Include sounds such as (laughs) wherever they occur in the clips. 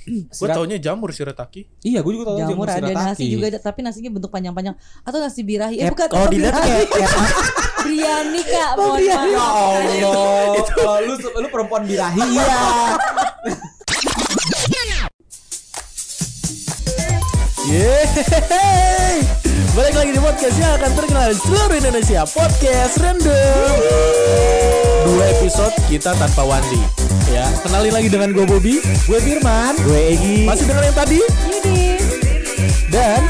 Gue Sirat- taunya jamur shirataki. Iya, gue juga tahu Jamur ada nasi juga ada, tapi nasinya bentuk panjang-panjang atau nasi birahi. Eh bukan kalau bukan dilihat kayak, kayak (laughs) biryani Kak, Oh, mohon iya. maaf. Ya Allah. Oh, lu lu perempuan birahi ya. (laughs) Yeay Balik lagi di podcast yang akan terkenal di seluruh Indonesia Podcast Random episode kita tanpa Wandi Ya, kenalin lagi dengan gue Bobby Gue Firman. gue Egi. Masih dengan yang tadi Yudis. Dan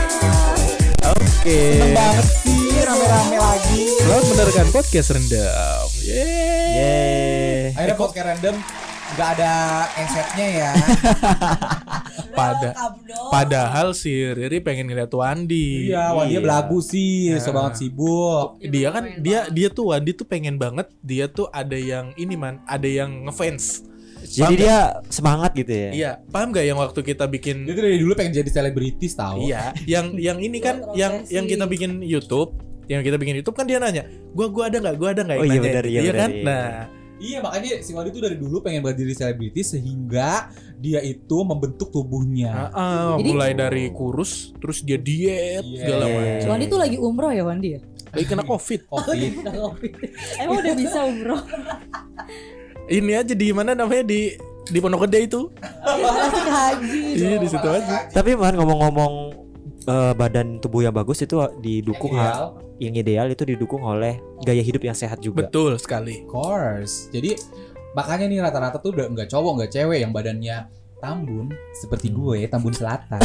Oke Seneng banget sih rame-rame lagi. Selamat mendengarkan podcast Rendam Yeay Yeay. Akhirnya podcast random nggak ada esetnya ya. (laughs) Pada. Padahal si Riri pengen ngeliat Wandi Iya, wah dia Iya. belagu sih, so banget sibuk. dia kan dia dia tuh Wandi tuh pengen banget dia tuh ada yang ini man ada yang ngefans Jadi Paham dia semangat gitu ya. iya paham gak yang waktu kita bikin Dia tuh dari dulu pengen jadi selebritis tahu. iya yang yang ini kan yang yang kita bikin YouTube yang kita bikin YouTube kan dia nanya gua gua ada nggak gua ada nggak Oh iya benar, iya Iya benar, kan iya. nah Iya makanya si Wadi tuh dari dulu pengen banget jadi selebritis sehingga dia itu membentuk tubuhnya. ah, Jadi- mulai dari kurus terus dia diet Iya. segala Iya. macam Wandi tuh lagi umroh ya Wandi ya? lagi kena covid Covid. Udah covid. Emang udah bisa umroh? ini aja di mana namanya di di Pondok Gede itu Masih haji. iya di situ aja Tapi man ngomong-ngomong eh, badan tubuh yang bagus itu didukung Yang ha- ideal. yang ideal itu didukung oleh gaya hidup yang sehat juga. betul sekali Of course. Jadi makanya nih rata-rata tuh udah nggak cowok nggak cewek yang badannya tambun seperti gue tambun selatan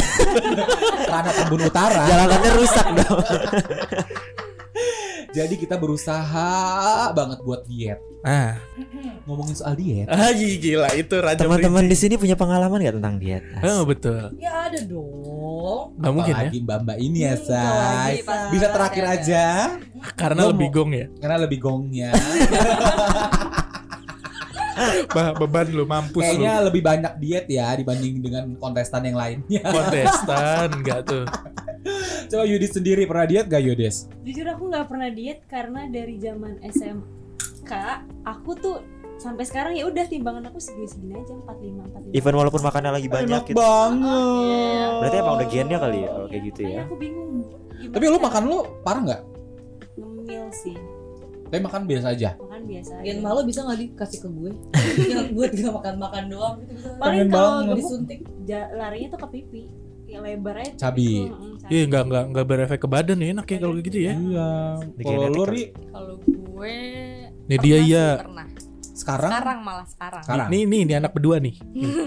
(laughs) karena tambun utara Jalanannya rusak dong. (laughs) jadi kita berusaha banget buat diet. Ah. Ngomongin soal diet. Ah gila itu raja Teman-teman di sini punya pengalaman nggak tentang diet? Oh betul. Ya ada dong. Nggak mungkin ya? Apalagi mbak-mbak ini ya Hmm, say bisa terakhir aja. Karena lebih gong ya? Karena lebih gongnya (laughs) bah, Beban lu mampus kayaknya lu lebih banyak diet ya dibanding dengan kontestan yang lainnya. Kontestan Enggak tuh (laughs) coba Yudis sendiri pernah diet gak Yudis Jujur aku nggak pernah diet karena dari zaman SMK aku tuh sampai sekarang ya udah timbangan aku segini-segini aja 45 45. Even walaupun makannya lagi banyak enak gitu. banget Berarti emang udah gennya kali ya kalau kayak gitu ya. aku bingung. gimana tapi lu makan lu parah nggak ngemil sih. tapi makan biasa aja Makan biasa. Gen aja. malu bisa nggak dikasih ke gue? yang (laughs) buat gak makan-makan doang gitu bisa. Paling kalau disuntik. larinya tuh ke pipi. Yang lebar aja. Cabi. mm, cabi. Iya enggak enggak enggak berefek ke badan ya enak ya kalau gitu ya iya kalau lu ri Kalau gue Nih dia iya pernah. sekarang Sekarang malah sekarang. sekarang Nih nih ini anak berdua nih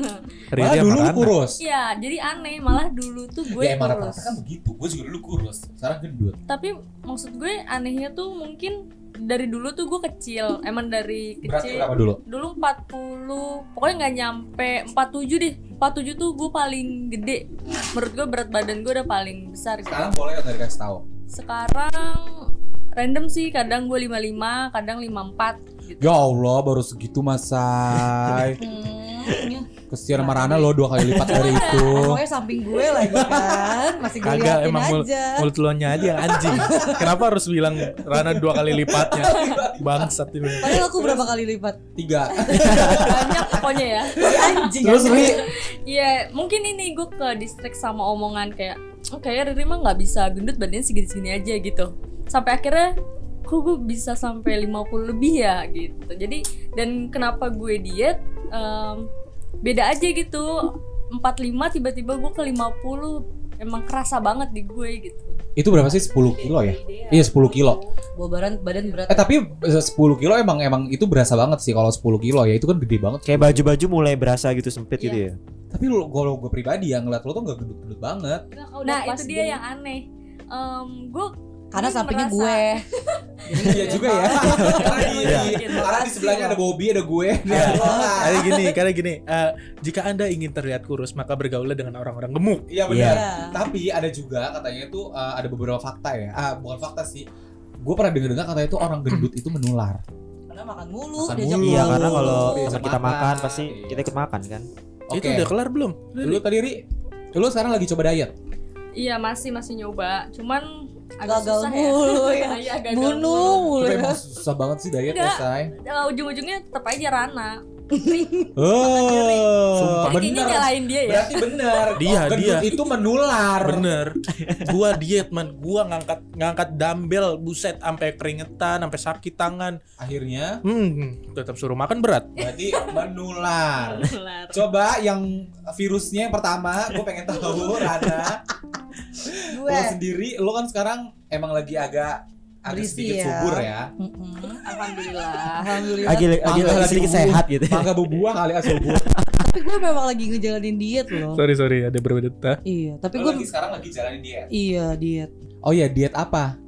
(laughs) Malah dulu lu kurus Iya, jadi aneh malah dulu tuh gue ya kurus. kan begitu gue juga dulu kurus sekarang gendut Tapi maksud gue anehnya tuh mungkin dari dulu tuh gue kecil. Emang dari kecil. berapa dulu Dulu 40, pokoknya nggak nyampe 47 deh. 47 tuh gue paling gede. Menurut gue berat badan gue udah paling besar gitu. sekarang boleh nggak dikasih tahu Sekarang random sih, kadang gue 55, kadang 54 gitu. ya Allah baru segitu masai (laughs) Hmm, kesian sama Rana lo dua kali lipat dari (laughs) itu Pokoknya samping gue lagi kan, masih gue Kagak liatin emang mul- aja. mulut lu nya aja yang anjing Kenapa harus bilang Rana dua kali lipatnya Bangsat ini Padahal aku berapa kali lipat? tiga banyak pokoknya ya. (laughs) Anjing. terus Ri Iya, mungkin ini gue ke distrik sama omongan kayak, oh kayak Riri mah nggak bisa gendut badannya segini-segini aja gitu. Sampai akhirnya, kok gue bisa sampai 50 lebih ya gitu. Jadi dan kenapa gue diet, em, beda aja gitu. 45 tiba-tiba gue ke 50 emang kerasa banget di gue gitu. itu berapa sih 10 kilo ya iya 10 kilo Bawa badan badan berat. eh tapi eh, 10 kilo emang emang itu berasa banget sih kalau 10 kilo ya itu kan gede banget Kayak baju-baju mulai berasa gitu sempit gitu ya. tapi lu kalau gue pribadi yang ngeliat lo tuh gak gendut-gendut banget Nah itu dia yang aneh. Em, gue Karena sampingnya gue. (laughs) iya juga ya. karena di, Iya. karena di sebelahnya ada Bobby ada gue. Karena gini Karena gini eh, Jika anda ingin terlihat kurus Maka bergaullah dengan orang-orang gemuk. Iya benar. Iya. tapi ada juga katanya itu eh, ada beberapa fakta ya. Ah bukan fakta sih. Gue pernah dengar-dengar katanya itu orang gendut itu menular. Karena makan mulu, Makan diajak mulu. Iya karena kalau Diajak kita makan. makan pasti kita ikut makan kan. oke. Itu udah kelar belum? lu tadi Ri? Lu sekarang lagi coba diet? Iya masih masih nyoba, cuman agak Gagal susah mulu ya. (laughs) ya. Gagal Bunuh mulu. ya. emang susah banget sih diet ya Enggak. say ujung-ujungnya tetap aja Rana. Oh, Sumpah. Ini kayaknya nyalain dia ya. Berarti benar. Dia, gendut dia. itu menular. Bener. (laughs) gua diet man, gua ngangkat ngangkat dumbbell buset sampai keringetan, sampai sakit tangan. Akhirnya Hmm, tetap suruh makan berat. berarti menular. Coba yang virusnya yang pertama, gue pengen tahu Rana. Gue. Lo sendiri, lo kan sekarang emang lagi agak agak Berisi sedikit ya. subur ya. Mm-mm. Alhamdulillah. Alhamdulillah. Lagi lagi Mangga lagi sedikit sehat gitu. Mangga berbuah kali ya subur. (laughs) Tapi gue memang lagi ngejalanin diet loh. Sorry sorry, ada berbeda. Iya, tapi gue lagi sekarang lagi jalanin diet. iya diet. Oh iya, diet apa?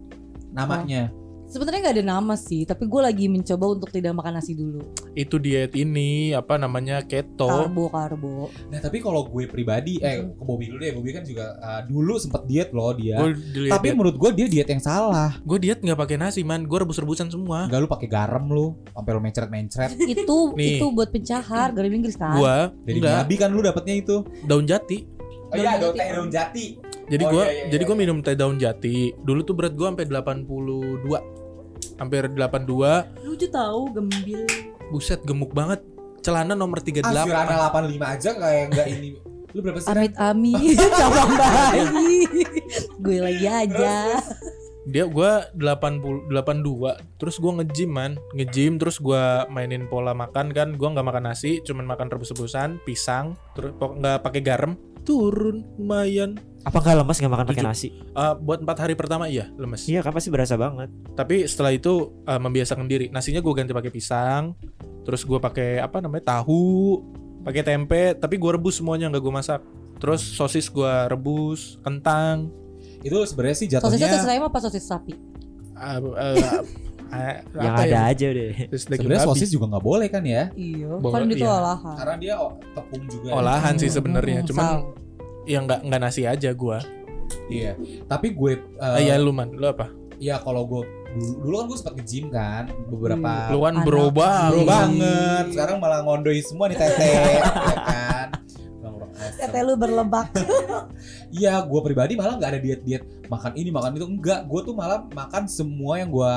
Namanya. Sebenarnya nggak ada nama sih, tapi gue lagi mencoba untuk tidak makan nasi dulu. Itu diet ini apa namanya keto. Karbo karbo. Nah, tapi kalau gue pribadi eh ke Bobby dulu deh. Bobby kan juga uh, dulu sempet diet loh dia. Gue diet, tapi menurut gue dia diet yang salah. gue diet nggak pakai nasi man, gue rebus-rebusan semua. Enggak lu pakai garam lu, sampai lu mencret-mencret. (laughs) itu Nih. itu buat pencahar garam Inggris kan. Gue Dari Nabi kan lu dapetnya itu. daun jati. Oh iya, daun teh daun jati. Jadi Oh, gua iya, iya, jadi iya, gua iya. minum teh daun jati. Dulu tuh berat gua sampai 82. Hampir 82. Lucu tahu gembil. Buset gemuk banget. Celana nomor 38. Ah, si Rana 85 aja kayak enggak ini. Lu berapa sih? Amit amit (laughs) (laughs) cabang bayi. gue lagi aja. Dia gua 80 82. Terus gua nge-gym man, nge-gym terus gua mainin pola makan kan. Gua nggak makan nasi, cuman makan rebus-rebusan, pisang, terus nggak pakai garam. Turun lumayan. Apa nggak lemas nggak makan pakai nasi? Eh, buat empat hari pertama iya lemes. Iya kan pasti berasa banget. Tapi setelah itu eh, membiasakan diri. Nasinya gue ganti pakai pisang, terus gue pakai apa namanya tahu, pakai tempe, tapi gue rebus semuanya nggak gue masak. Terus sosis gue rebus, kentang. Itu sebenarnya sih Sosisnya jatuhnya sosis ayam apa sosis sapi? eh, eh, (laughs) eh, Yang ada ya? aja deh. Sebenarnya sosis juga nggak boleh kan ya? Iya, Boleh, kan itu iya. olahan. Karena dia oh, tepung juga. ya. Olahan sih Hmm, sebenarnya, hmm, cuman sal. Ya nggak nggak nasi aja gue. Iya. Tapi gue eh, Eh, ya lu man, lu apa? ya kalau gue dulu, dulu kan gue sempat nge-gym kan beberapa Hmm. Lu kan anak bro gym. banget. bro banget. Sekarang malah ngondoin semua nih tete, (laughs) ya kan? Tete lu berlebak. (laughs) Iya, gue pribadi malah nggak ada diet-diet makan ini makan itu enggak. Gue tuh malah makan semua yang gue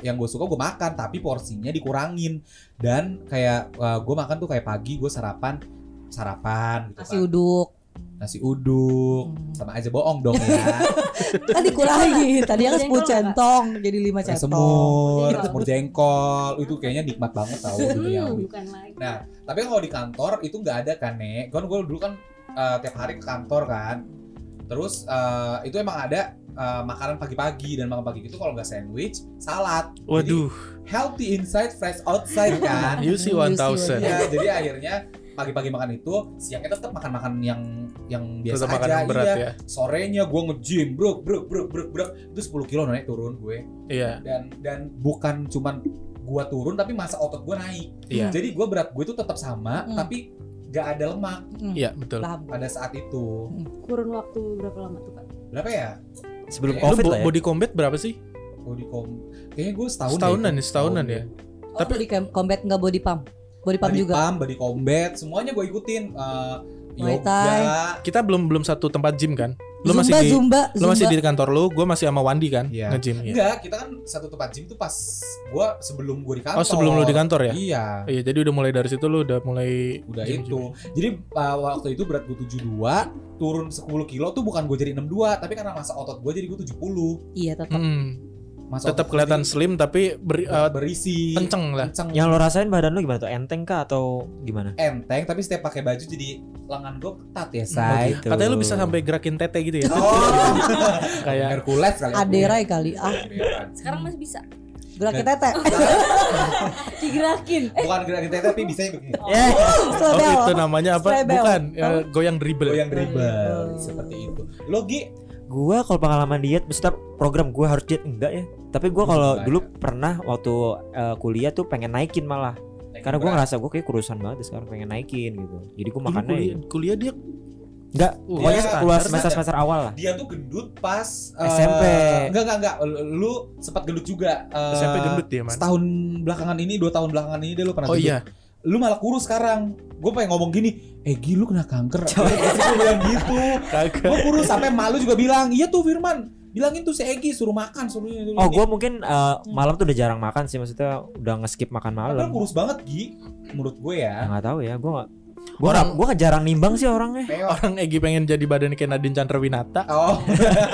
yang gue suka gue makan, tapi porsinya dikurangin. Dan kayak gue makan tuh kayak pagi gue sarapan sarapan gitu Nasi kan. uduk. Nasi uduk. Hmm. Sama aja bohong dong ya. Kan dikurangin. Tadinya kan 10 Jengkol nggak? centong jadi 5 Kayak centong. semur, Jengkol. semur jengkol. Itu kayaknya nikmat banget tau (laughs) duniawi. Lagi. Nah, tapi kalau di kantor itu nggak ada kan, Nek. Kan gue dulu kan eh, tiap hari ke kantor kan. Terus eh, itu emang ada eh, makanan pagi-pagi dan makan pagi itu kalau nggak sandwich, salad. Jadi Waduh, healthy inside, fresh outside kan. (laughs) you see Hmm, you 1000. see Iya, jadi akhirnya pagi-pagi makan itu, siangnya tetap makan-makan yang yang biasa Tetap makan aja. yang berat iya. ya. Sorenya gue nge-gym, bro, bro, bro, bro, bro. Itu 10 kilo naik turun gue. Iya, Dan dan bukan cuman gua turun tapi masa otot gua naik. iya. Jadi gua berat gue itu tetap sama Hmm. tapi gak ada lemak Hmm, Iya, betul. paham. pada saat itu. Kurun waktu berapa lama tuh kak? Berapa ya? Sebelum Lu covid bo- lah ya. body combat berapa sih? Body com kayaknya gue setahun Setahunan deh. ya, setahunan ya. Oh, Tapi- body combat enggak body pump. Body pump Body juga. pump, body combat, semuanya gue ikutin. Eh, Muay yoga, Thai. Kita belum belum satu tempat gym kan? Lu Zumba, masih di Zumba, lu masih Zumba. di kantor lu, gua masih sama Wandi kan? Iya. Nge-gym iya. Enggak, kita kan satu tempat gym tuh pas gua sebelum gue di kantor. Oh, sebelum lu di kantor ya? Iya. Iya, jadi udah mulai dari situ lu udah mulai Udah gym-gym. itu. Jadi uh, waktu itu berat gue 72, turun 10 kilo tuh bukan gue jadi 62, tapi karena masa otot gue jadi gue 70. Iya tetap. Hmm, Masa tetap kelihatan slim tapi ber, uh, berisi. kenceng lah. Kenceng. Yang lo rasain badan lo gimana tuh? Enteng kah atau gimana? enteng tapi setiap pakai baju jadi lengan gue ketat ya, Oh, say. gitu. Katanya lu bisa sampai gerakin tete gitu ya. (laughs) Oh, (laughs) Kayak Hercules kali. aku. Aderai kali ah. Sekarang masih bisa. Gerakin tete. (laughs) Digerakin. Bukan gerakin tete tapi bisa begini. Ya, Oh, Slebel. itu namanya apa? Slebel. Bukan, ya, goyang dribble. Goyang dribble Oh. seperti itu. Lo Gi, Gua kalau pengalaman diet, maksudnya program gua harus diet enggak ya? Tapi gua kalau dulu ya. pernah waktu eh, kuliah tuh pengen naikin malah. Karena gua berat. ngerasa gua kayak kurusan banget sekarang pengen naikin gitu. Jadi gua Ini makannya kuliah, ya. kuliah dia Enggak, Uh, pokoknya iya, keluar semester semester awal lah. dia tuh gendut pas eh, SMP. enggak enggak enggak. Lu sempat gendut juga. eh, SMP gendut dia, Man. Setahun belakangan ini, dua tahun belakangan ini deh lu pernah Oh gendut. iya, Lu malah kurus sekarang. Gue pengen ngomong gini, eh Gi lu kena kanker. Gue bilang gitu. Gue kurus sampai malu juga bilang, iya tuh Firman. Bilangin tuh si Egi suruh makan, suruh ini. suruh Oh, gue mungkin eh, malam tuh udah jarang makan sih, maksudnya udah nge-skip makan Padahal malam. kurus banget Gi, menurut gue ya. Nggak tahu ya, gue nggak. Gue Orang- gue jarang nimbang sih orangnya. Orang Egi pengen jadi badan kayak Nadine Chandrawinata. Oh.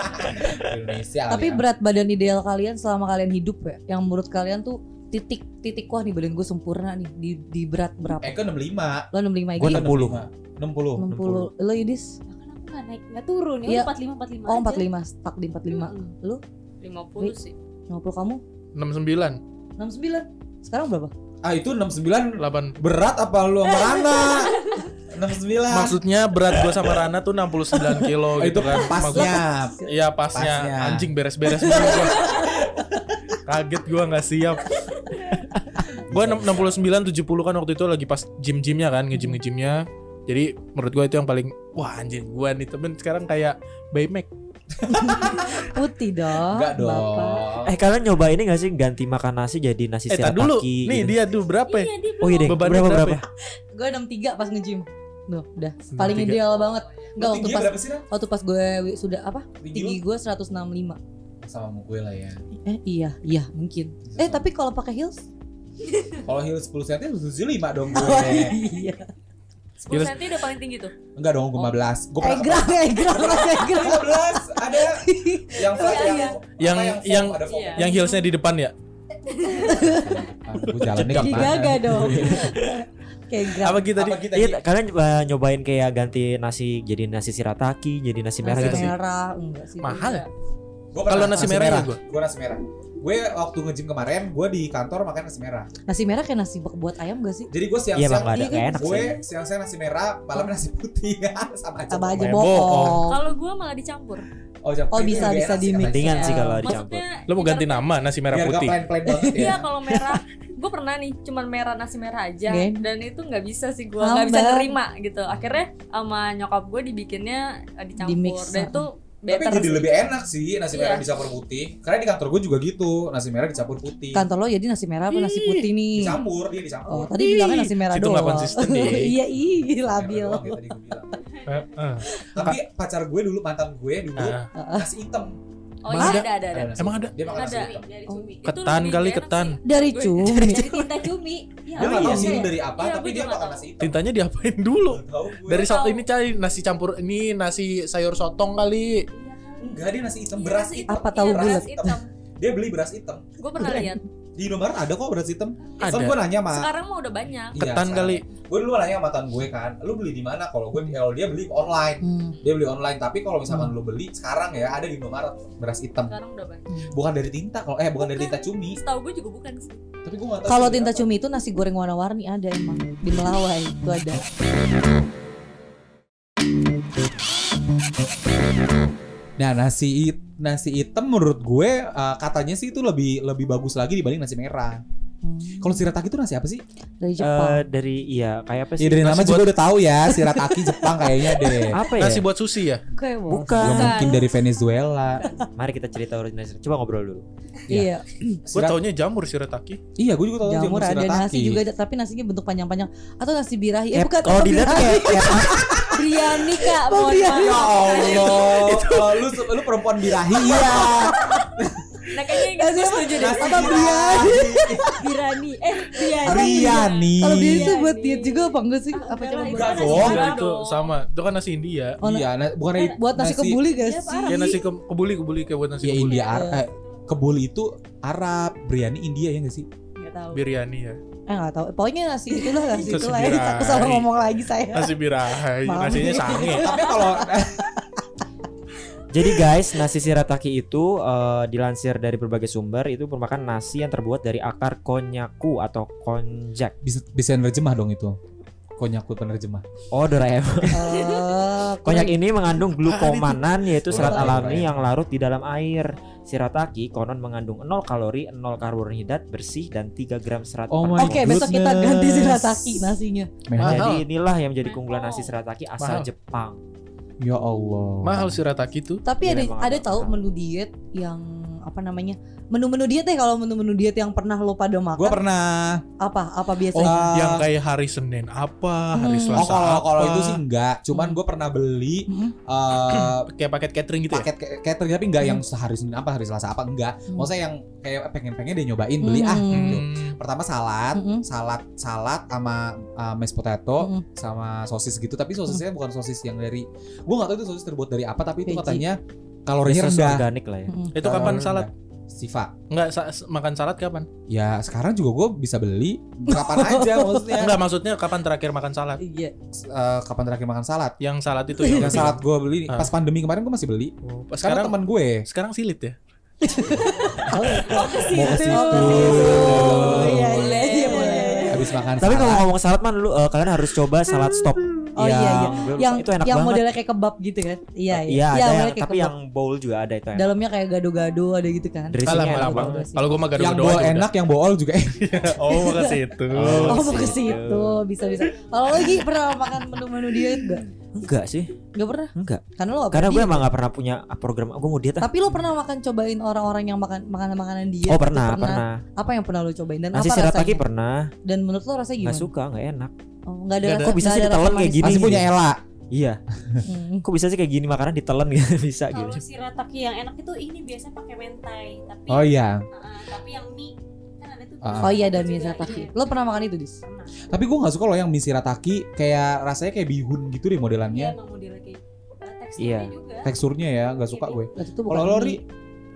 (laughs) Indonesia. Tapi ya. berat badan ideal kalian selama kalian hidup ya, yang menurut kalian tuh titik titik wah nih badan gue sempurna nih di di berat berapa? Eko 65. Lo 65 Gua Egi? 60. 60. 60. Lo Yudis? Bahkan aku naik nggak turun ya Iya. empat lima empat lima Oh 45, stuck di 45. Mm-mm. Lu 50 sih 50 kamu? 69, 69. Sekarang berapa? Ah itu 69 8. berat apa lu sama Rana? 69. Maksudnya berat gua sama (laughs) Rana tuh 69 kilo gitu itu kan. Pasnya. Iya pasnya. Pasnya. anjing beres-beres dulu gua. (laughs) Kaget gua nggak siap. gua enam- 69 70 kan waktu itu lagi pas gym-gymnya kan, nge-gym nge-gymnya. Jadi menurut gua itu yang paling wah anjing gua nih temen sekarang kayak Baymax. Putih dong. Enggak dong. Bapak. Eh kalian nyoba ini gak sih ganti makan nasi jadi nasi Eh, tar dulu. Nih gitu? dia tuh berapa ya? iya dia Oh iya deh, berapa berapa berapa? ya? Gue 63 pas nge-gym. Duh, udah. Paling 63. ideal banget. Enggak waktu pas berapa waktu pas gue sudah apa? Tinggi Tinggi gue 165. Sama sama gue lah ya. Eh iya, iya mungkin. Eh tapi kalau pakai heels? Kalau heels 10 cm 75 dong gue. Oh iya. 10 Gila. cm udah paling tinggi tuh Enggak dong, gue 15. Gue pernah Egrang, egrang, egrang. 15 ada yang flat iya, yang iya. Yang- foam, yang- ada foam. Iya. Yang heelsnya di depan ya? jalannya Jadi gimana? gaga dong. (laughs) Kayak egrang. Apa kita di Apa kita Iya, kalian uh, nyobain kayak ganti nasi jadi nasi shirataki, jadi nasi merah Nasi gitu sih. merah, enggak sih. Mahal ya? Gua Kalau pernah nasi merah ya gua? Gue nasi merah. Gue waktu nge-gym kemarin, gue di kantor makan nasi merah. Nasi merah kayak nasi buat ayam gak sih? Jadi gue Iya, siang-siang ada Iya kan? gue siang-siang nasi merah, malam nasi putih (laughs) sama aja. Sama aja bohong. kalau gua malah dicampur Oh, Oh, bisa, bisa di-mix. katanya. Mendingan sih Iya. kalau dicampur. maksudnya Lo mau ganti nama nasi merah Biar putih. banget ya. Iya kalau merah gue pernah nih cuman merah nasi merah aja Gen. dan itu nggak bisa sih gue nggak bisa nerima gitu akhirnya sama nyokap gue dibikinnya eh, dicampur Di-mix, dan itu Tapi better jadi sih. lebih enak sih nasi Iya. merah dicampur putih. Karena di kantor gue juga gitu, nasi merah dicampur putih. Kantor lo jadi nasi merah apa nasi putih nih? Dicampur, dia Oh, dicampur. tadi bilangnya nasi merah Situ doang. konsisten, Di. (laughs) iya, ih, Merah labil. doang ya tadi gue bilang. Eh, eh. Tapi pacar gue dulu, mantan gue dulu Ah. nasi hitam. Oh Emang iya ada? ada ada Emang ada? Dia makan nasi Ada. hitam. dari cumi Itu Ketan kali ketan. Dari cumi. dari tinta cumi ya gak tau iya sih sih. itu dari apa, Iya, tapi dia makan nasi hitam. Tintanya diapain dulu? Tahu. Dari Gua tahu. ini cari nasi campur ini nasi sayur sotong kali. Enggak, dia nasi hitam, Iya, beras hitam. Apa tahu Beras bulat? hitam. Dia beli beras hitam. gue pernah lihat Di Indomaret ada kok beras hitam. Ada. Kan gue nanya sama sekarang mah udah banyak Iya, Ketan sekarang. kali. Gue dulu nanya sama mantan gue kan, lu beli di mana? Kalau gue kalau dia beli online. Hmm. Dia beli online, tapi kalau misalkan lu beli sekarang ya ada di Indomaret beras hitam. sekarang udah banyak Bukan dari tinta kalau eh bukan dari tinta cumi, setahu gue juga bukan sih tapi gue gak tahu. Kalau tinta apa. cumi itu nasi goreng warna-warni ada emang di Melawai itu ada. Nah, nasi it- nasi hitam menurut gue uh, katanya sih itu lebih lebih bagus lagi dibanding nasi merah. Hmm. Kalau shirataki itu nasi apa sih? Dari Eh, Jepang. dari iya kayak apa sih? Ya dari nama Nasi juga buat- udah tahu ya, shirataki (laughs) Jepang kayaknya deh. Apa ya? Nasi buat sushi ya? Kayak. Bukan. Gak mungkin dari Venezuela. Mari kita cerita originasi. Coba ngobrol dulu. Iya, Gue taunya jamur shirataki. Iya, gue juga tahu jamur ada shirataki. nasi juga ada, tapi nasinya bentuk panjang-panjang atau nasi birahi. Eh Kayak- bukan, kalau dilihat kayak, kayak (laughs) biryani kak Oh, mohon biryani. Ya maaf Allah, kalau (laughs) lu lu perempuan birahi iya. Nah kayaknya gue apa? setuju deh Nasi Apa biryani? biryani eh biryani Biryani. Kalau biryani itu buat diet juga apa enggak sih? Apa Enggak cuma lah, buat Enggak nasi dong. Enggak, itu sama. Itu kan nasi India. Oh, nah, Iya, na- bukan dari buat nasi kebuli gak Iya, sih? parah. Ya nasi ke kebuli kebuli kayak buat nasi Ya kebuli. India eh, kebuli itu Arab, biryani India ya gak sih? nggak tahu Biryani ya. Eh enggak tahu. Pokoknya nasi itulah nasi Nasi itulah ya. birahi. Aku salah ngomong lagi saya. Nasi birahi, nasinya sange. Tapi kalau (laughs) Jadi guys, nasi shirataki itu eh, dilansir dari berbagai sumber itu merupakan nasi yang terbuat dari akar konyaku atau konjak. bisa bisa nerjemah dong itu. Konyaku penerjemah. Oh, Doraemon. (laughs) Eh, (laughs) Konyak ini mengandung glukomanan yaitu serat Doraemon. alami yang larut di dalam air. Shirataki konon mengandung 0 kalori, 0 karbohidrat bersih dan 3 gram serat Oh. Oke, besok kita ganti shirataki nasinya. Mahal. Jadi inilah yang menjadi keunggulan nasi shirataki asal Mahal. Jepang. Ya Allah. Mahal shirataki tuh. Tapi Iya, ada ada tahu menu diet yang apa namanya menu-menu diet deh kalau menu-menu diet yang pernah lo pada makan Gue pernah. apa apa Oh, biasanya Ah. yang kayak hari Senin apa, hari Hmm. Selasa Oh kalau kalau apa. itu sih enggak. Cuman Hmm. gue pernah beli Hmm. eh, (coughs) kayak paket catering gitu ya. paket ca- catering tapi enggak yang sehari Senin apa hari Selasa apa enggak. Hmm. Maksudnya yang kayak pengen-pengen deh nyobain beli ah. Hmm. gitu. Hmm. Pertama salad, Mm-mm. salad, salad sama uh, mashed potato Mm-mm. sama sosis gitu. Tapi sosisnya bukan sosis yang dari, gue nggak tahu itu sosis terbuat dari apa. Tapi itu Veggie. katanya kalorinya Resource rendah. organik lah ya. Mm-mm. Itu kapan salad? Siva. Enggak sa- makan salad kapan? Ya sekarang juga gue bisa beli kapan (laughs) aja maksudnya. Enggak maksudnya kapan terakhir makan salad? iya Eh, kapan terakhir makan salad? Yang salad itu (laughs) Yang salad gue beli Ah. pas pandemi kemarin gue masih beli. Oh, pas sekarang teman gue sekarang silit ya. (laughs) mau ke situ. Oh, iya, iya, iya, boleh. Habis makan Tapi kalau ngomong salad man lu eh, kalian harus coba salad stop. Oh iya iya. Yang- Yang itu enak yang banget. modelnya kayak kebab gitu kan? Iya Iya, iya. ada yang, tapi kebab. yang bowl juga ada itu enak. dalamnya kayak gado-gado ada gitu kan. Dressingnya enak banget. Kalau gua mah yang gado-gado bool aja enak, yang bool juga enak. udah. (laughs) Oh, mau ke situ. Oh, Oh, mau ke situ. bisa bisa. Kalau lagi pernah makan menu-menu diet enggak? Enggak sih, Enggak pernah. enggak. Karena lo Karena gue emang gak pernah punya program gue mau diet ah. Tapi lo pernah makan cobain orang-orang yang makan makanan-makanan diet? Oh gitu? pernah, pernah. Apa yang pernah lo cobain dan Nasi apa rasanya? pernah, Dan menurut lo rasanya gimana? suka, nggak enak. Oh, enggak ada rasa. ada. Kok bisa sih ada ditelan kayak gini? Masih punya Ella. Iya, Hmm. kok bisa sih kayak gini makanan ditelan gitu (laughs) bisa gitu. Kalau shirataki yang enak itu ini biasanya pakai mentai, tapi Oh iya. Ah, tapi yang mie kan ada tuh. Ah. Oh iya dan Juga, mie shirataki. iya. Lo pernah makan itu, Dis? Pernah. Tapi gue nggak suka loh yang mie shirataki kayak rasanya kayak bihun gitu deh Iya modelannya. emang modelnya kayak uh, teksturnya Iya. juga. Teksturnya ya nggak suka gue. Kalau lo. Ri